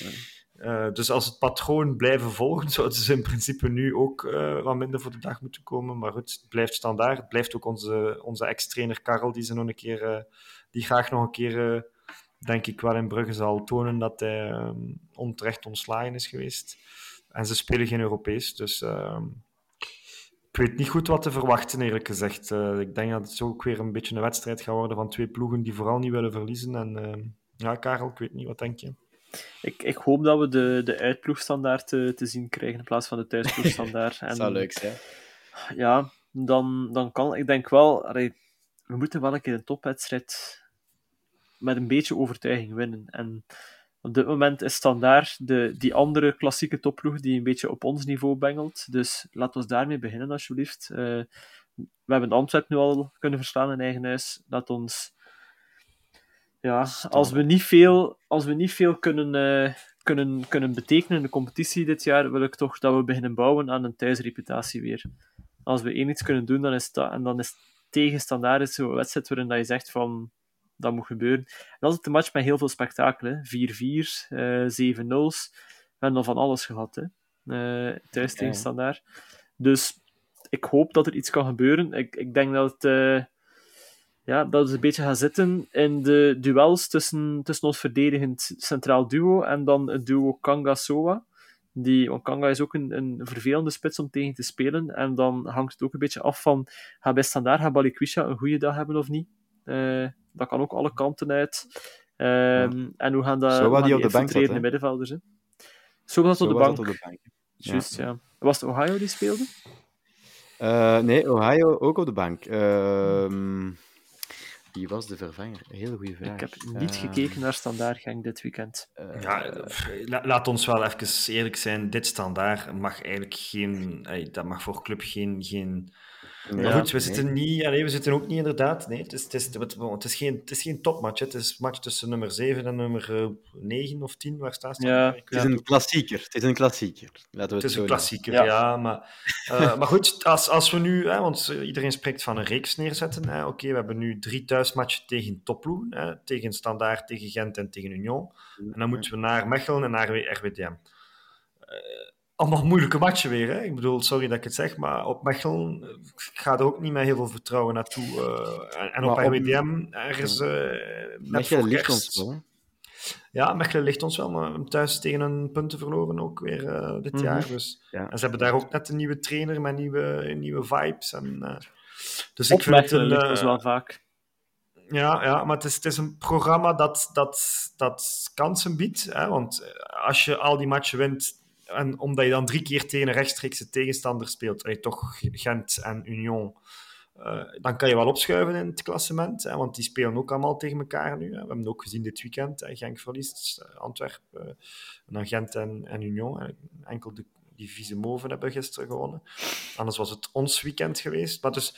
ja.
Dus als het patroon blijven volgen, [laughs] zouden ze in principe nu ook wat minder voor de dag moeten komen. Maar goed, het blijft standaard. Het blijft ook onze, onze ex-trainer Karel, die, ze nog een keer, die graag nog een keer, eh, denk ik, wel in Brugge zal tonen dat hij eh, onterecht ontslagen is geweest. En ze spelen geen Europees, dus eh, ik weet niet goed wat te verwachten, eerlijk gezegd. Eh, ik denk dat het zo ook weer een beetje een wedstrijd gaat worden van twee ploegen die vooral niet willen verliezen. En eh, ja, Karel, ik weet niet, wat denk je?
Ik, ik hoop dat we de, de uitploegstandaard te, te zien krijgen in plaats van de thuisploegstandaard. [laughs]
Dat
En
zou leuk zijn.
ja, dan, dan kan ik denk wel, allee, we moeten wel een keer een topwedstrijd met een beetje overtuiging winnen. En op dit moment is standaard de, die andere klassieke topploeg die een beetje op ons niveau bengelt. Dus laat ons daarmee beginnen, alsjeblieft. Eh, we hebben Antwerp nu al kunnen verslaan in eigen huis. Laat ons. Ja, als we niet veel, als we niet veel kunnen, eh, kunnen, kunnen betekenen in de competitie dit jaar, wil ik toch dat we beginnen bouwen aan een thuisreputatie weer. Als we één iets kunnen doen, dan is dat. En dan is tegen standaard zo'n wedstrijd waarin dat je zegt van dat moet gebeuren. En dat is het een match met heel veel spektakel. hè. 4-4, eh 7-0's. We hebben al van alles gehad. Hè. Eh, thuis tegen standaard. Dus ik hoop dat er iets kan gebeuren. Ik, ik denk dat het, eh, ja, dat het een beetje gaat zitten in de duels tussen, tussen ons verdedigend centraal duo en dan het duo Kanga-Soa. Die, want Kanga is ook een, een vervelende spits om tegen te spelen. En dan hangt het ook een beetje af van, gaat bij standaard gaat Balikwisha een goede dag hebben of niet? Eh, dat kan ook alle kanten uit. Ehm, En hoe gaan, dat, hoe gaan
die op de zat,
middenvelders? Hè? Zo was het
Zo
op de bank.
op de bank.
Juist, ja. Was het Ohio die speelde?
Eh, nee, Ohio ook op de bank. Ehm wie was de vervanger? Hele goede vraag.
Ik heb niet
Eh,
gekeken naar Standaard Genk dit weekend.
eh,
Ja, la- laat ons wel even eerlijk zijn. Dit standaard mag eigenlijk geen... dat mag voor club geen... geen... Maar
ja,
goed, we
nee.
zitten, niet, allee, we zitten ook niet inderdaad... Nee, het is, het is, het, het is, geen, het is geen topmatch. hè. Het is een match tussen nummer 7 en nummer eh, 9 of 10. Waar staat het?
Ja,
Het is een klassieker. Het is een klassieker. Laten we
Het
het,
is
zo
een klassieker,
Ja.
ja. maar, eh, maar goed, als, als we nu, hè, want eh, iedereen spreekt van een reeks neerzetten. hè. Oké, we hebben nu drie thuismatchen tegen topploegen. hè, Tegen Standaard, tegen Gent en tegen Union. En dan moeten we naar Mechelen en naar RWDM. Eh, allemaal moeilijke matchen weer. Hè? Ik bedoel, sorry dat ik het zeg, maar op Mechelen eh, ik ga er ook niet met heel veel vertrouwen naartoe. eh, en, en op RWDM ergens eh net
Mechelen ligt ons wel.
Ja, Mechelen ligt ons wel, maar thuis tegen een punten verloren ook weer eh, dit
Mhm.
jaar. Dus.
Ja.
En ze hebben daar ook net een nieuwe trainer met nieuwe, nieuwe vibes. En, eh, dus
Op
ik vind het
Mechelen ligt ons wel vaak.
ja, ja, maar het is, het is een programma dat, dat, dat kansen biedt. Hè? Want als je al die matchen wint, en omdat je dan drie keer tegen een rechtstreekse tegenstander speelt, je toch Gent en Union, eh, dan kan je wel opschuiven in het klassement. Hè? Want die spelen ook allemaal tegen elkaar nu. Hè? We hebben het ook gezien dit weekend. Hè? Genk verliest, eh, Antwerpen, eh, en dan Gent en, en Union. Hè? Enkel de, die vieze moven hebben gisteren gewonnen. Anders was het ons weekend geweest. Maar dus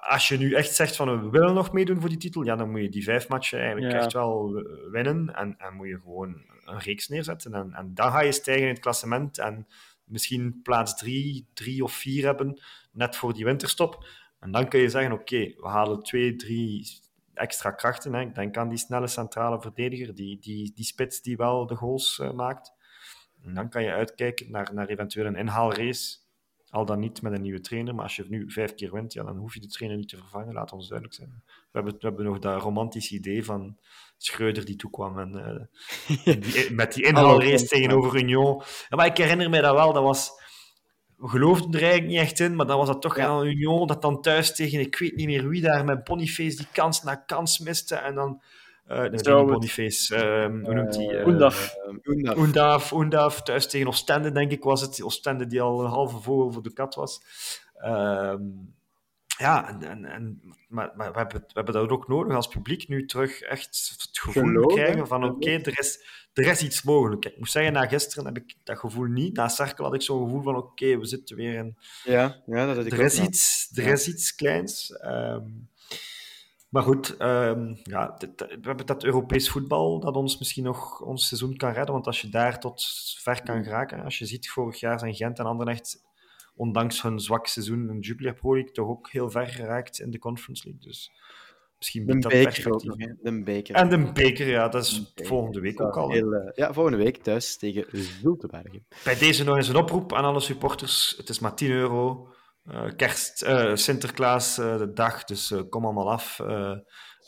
als je nu echt zegt van we willen nog meedoen voor die titel, ja, dan moet je die vijf matchen eigenlijk
Ja.
echt wel winnen. En, en moet je gewoon een reeks neerzetten. En, en dan ga je stijgen in het klassement en misschien plaats drie, drie of vier hebben, net voor die winterstop. En dan kun je zeggen, oké, we halen twee, drie extra krachten. Hè. Ik denk aan die snelle centrale verdediger, die, die, die spits die wel de goals eh, maakt. En dan kan je uitkijken naar, naar eventueel een inhaalrace. Al dan niet met een nieuwe trainer. Maar als je nu vijf keer wint, ja, dan hoef je de trainer niet te vervangen. Laat ons duidelijk zijn. We hebben, we hebben nog dat romantische idee van Schreuder die toekwam. En, [laughs] uh, die, met die inhaalrace tegenover Union. Ja, maar ik herinner me dat wel. Dat was we geloofden er eigenlijk niet echt in, maar dan was dat toch ja. Union dat dan thuis tegen, ik weet niet meer wie daar, met Boniface die kans na kans miste en dan... Uh, nee, Boniface, uh, hoe noemt hij? Uh,
Oendaf.
Oendaf. Oendaf, thuis tegen Oostende, denk ik, was het. Oostende die al een halve vogel voor de kat was. Ehm, ja, en, en, en, maar, maar we, hebben, we hebben dat ook nodig als publiek nu terug echt het gevoel Geloof, krijgen van oké, okay, er, is, er is iets mogelijk. Ik moet zeggen, na gisteren heb ik dat gevoel niet. Na Cerkel had ik zo'n gevoel van oké, okay, we zitten weer in...
Ja, ja dat ik
er is iets, Er ja. is iets kleins. Um, maar goed, um, ja, dit, we hebben dat Europees voetbal dat ons misschien nog ons seizoen kan redden. Want als je daar tot ver kan geraken, als je ziet, vorig jaar zijn Gent en Anderlecht ondanks hun zwak seizoen in Jupiler Pro League toch ook heel ver geraakt in de Conference League. Dus misschien
de dat beker ook nog, hè? De beker.
En de beker, ja, dat is volgende week ook al.
Heel, uh, ja, volgende week thuis tegen Zultenbergen.
Bij deze nog eens een oproep aan alle supporters. Het is maar 10 euro. Uh, kerst, uh, Sinterklaas, de dag, dus kom allemaal af.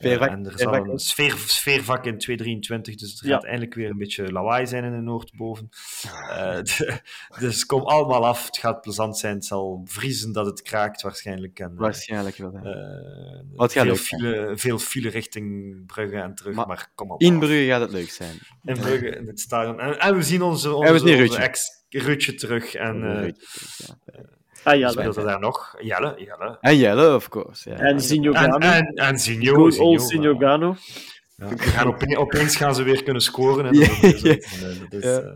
Sfeervak, en er een sfeer, sfeervak in 223, dus er ja. gaat eindelijk weer een beetje lawaai zijn in de Noordboven. Uh, [laughs] de, dus kom allemaal af, het gaat plezant zijn, het zal vriezen dat het kraakt waarschijnlijk. En,
waarschijnlijk wel.
Uh, Wat gaat veel, file, veel file richting Brugge en terug, maar, maar kom op.
In Brugge gaat het leuk zijn.
In Brugge, in het stadion. En, en we zien onze, onze, onze ex-Rutje terug. En, uh,
Ah, Jelle.
Speelde daar nog? Jelle, Jelle.
En Jelle, of course. Ja.
En Signogano.
En, en, en Signo.
Good old Signogano.
Ja. En opeens, opeens gaan ze weer kunnen scoren. En [laughs]
ja,
ja.
Ja.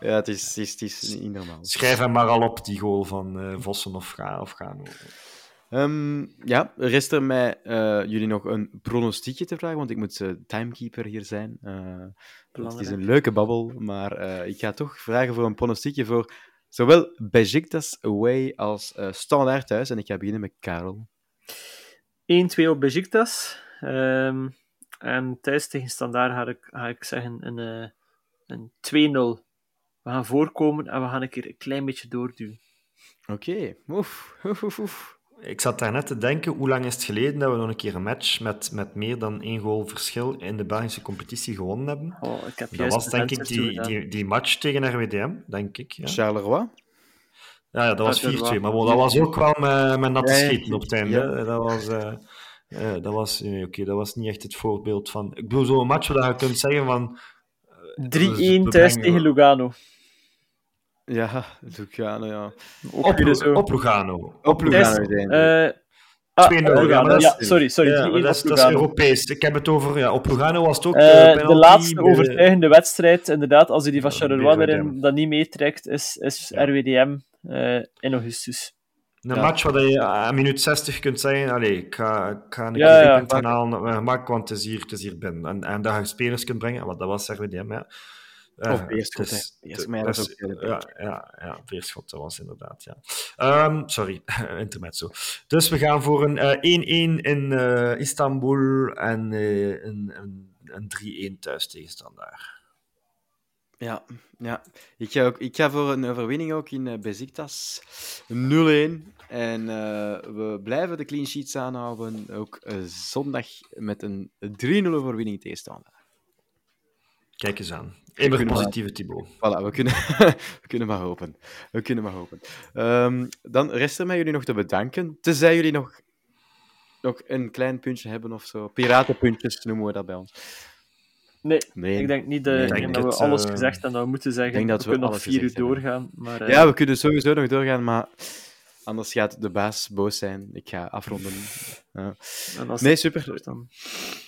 Ja, het is, het is, het is niet normaal.
Schrijf hem maar al op, die goal van uh, Vossen of, Ga, of Gano.
Um, ja, rest er mij uh, jullie nog een pronostiekje te vragen, want ik moet uh, timekeeper hier zijn. Uh, het is een leuke babbel, maar ik ga toch vragen voor een pronostiekje voor Zowel Besiktas away als uh, Standaard thuis. En ik ga beginnen met Karel.
1-2 op Besiktas. Um, en thuis tegen Standaard ga ik, ga ik zeggen een, uh, een 2-0. We gaan voorkomen en we gaan een keer een klein beetje doorduwen.
Oké, okay. oef, oef, oef, oef.
Ik zat daar net te denken, hoe lang is het geleden dat we nog een keer een match met, met meer dan één goal verschil in de Belgische competitie gewonnen hebben?
Oh, ik heb
dat was denk ik die, die, die match tegen RWDM, denk ik. Ja.
Charleroi?
Ja, ja dat was 4-2, maar dat was ook wel met, met natte schieten op het einde. Ja. Dat was... Uh, uh, dat was, nee, okay, dat was niet echt het voorbeeld van... Ik bedoel, zo'n match waar je kunt zeggen van...
3-1 thuis tegen Lugano.
Ja, [laughs] Lugano, ja.
Op, op, op Lugano.
Op Lugano.
Uh, ah, Lugano. Ja, sorry, sorry.
Ja, dat, is, dat is Europees. Ik heb het over... Ja, op Lugano was het ook...
Uh, de laatste overtuigende wedstrijd, inderdaad, als hij die van Charleroi erin dat niet meetrekt, is, is ja. RWDM uh, in augustus.
Een ja. match waar je aan minuut 60 kunt zeggen, allee, ik ga, ik ga een ja, keer ja, punt halen, want het is hier, het is hier binnen. En, en dat je spelers kunt brengen, want dat was RWDM, ja.
Uh, of Beerschot, dus,
dus, ook ja, ja, ja, Beerschot, dat was inderdaad, ja. Um, sorry, [laughs] intermezzo. Dus we gaan voor een 1-1 uh, in uh, Istanbul en een, een, een 3-1 thuis tegen Standaard.
Ja, ja. Ik, ga ook, ik ga voor een overwinning ook in Beziktas. 0-1. En uh, we blijven de clean sheets aanhouden. Ook zondag met een 3-0 overwinning tegen Standaard.
Kijk eens aan. Immer positieve Thibaut.
Voilà, we kunnen, [laughs] we kunnen maar hopen. We kunnen maar hopen. Um, dan rest er mij jullie nog te bedanken. Tenzij jullie nog, nog een klein puntje hebben of zo. Piratenpuntjes noemen we dat bij ons.
Nee, nee. ik denk niet de, nee, denk dat we alles uh, gezegd hebben dat we moeten zeggen. Ik denk dat we, we kunnen nog vier uur doorgaan. Maar, uh...
Ja, we kunnen sowieso nog doorgaan, maar Anders gaat de baas boos zijn. Ik ga afronden. Ja. Nee, super. Dan...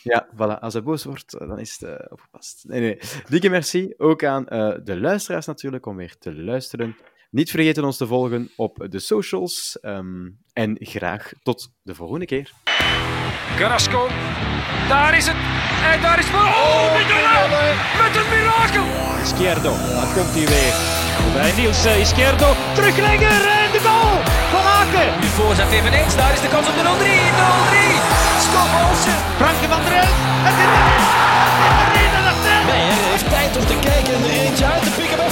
Ja, voilà. Als hij boos wordt, dan is het uh, opgepast. Nee, nee. Dikke merci. Ook aan uh, de luisteraars natuurlijk, om weer te luisteren. Niet vergeten ons te volgen op de socials. Um, en graag tot de volgende keer.
Carrasco. Daar is het. En daar is voor. Oh, met, met een mirakel.
Izquierdo. Dan komt hij weer. Bij Niels Izquierdo. Teruglegger en de goal Franke.
Nu voorzet eveneens. Daar is de kans op de 0-3. 0-3. Scott Olsen. Frankie van der Elf. Het is erin. Het is erin. Nee, hij heeft tijd om te kijken en er eentje uit te pikken.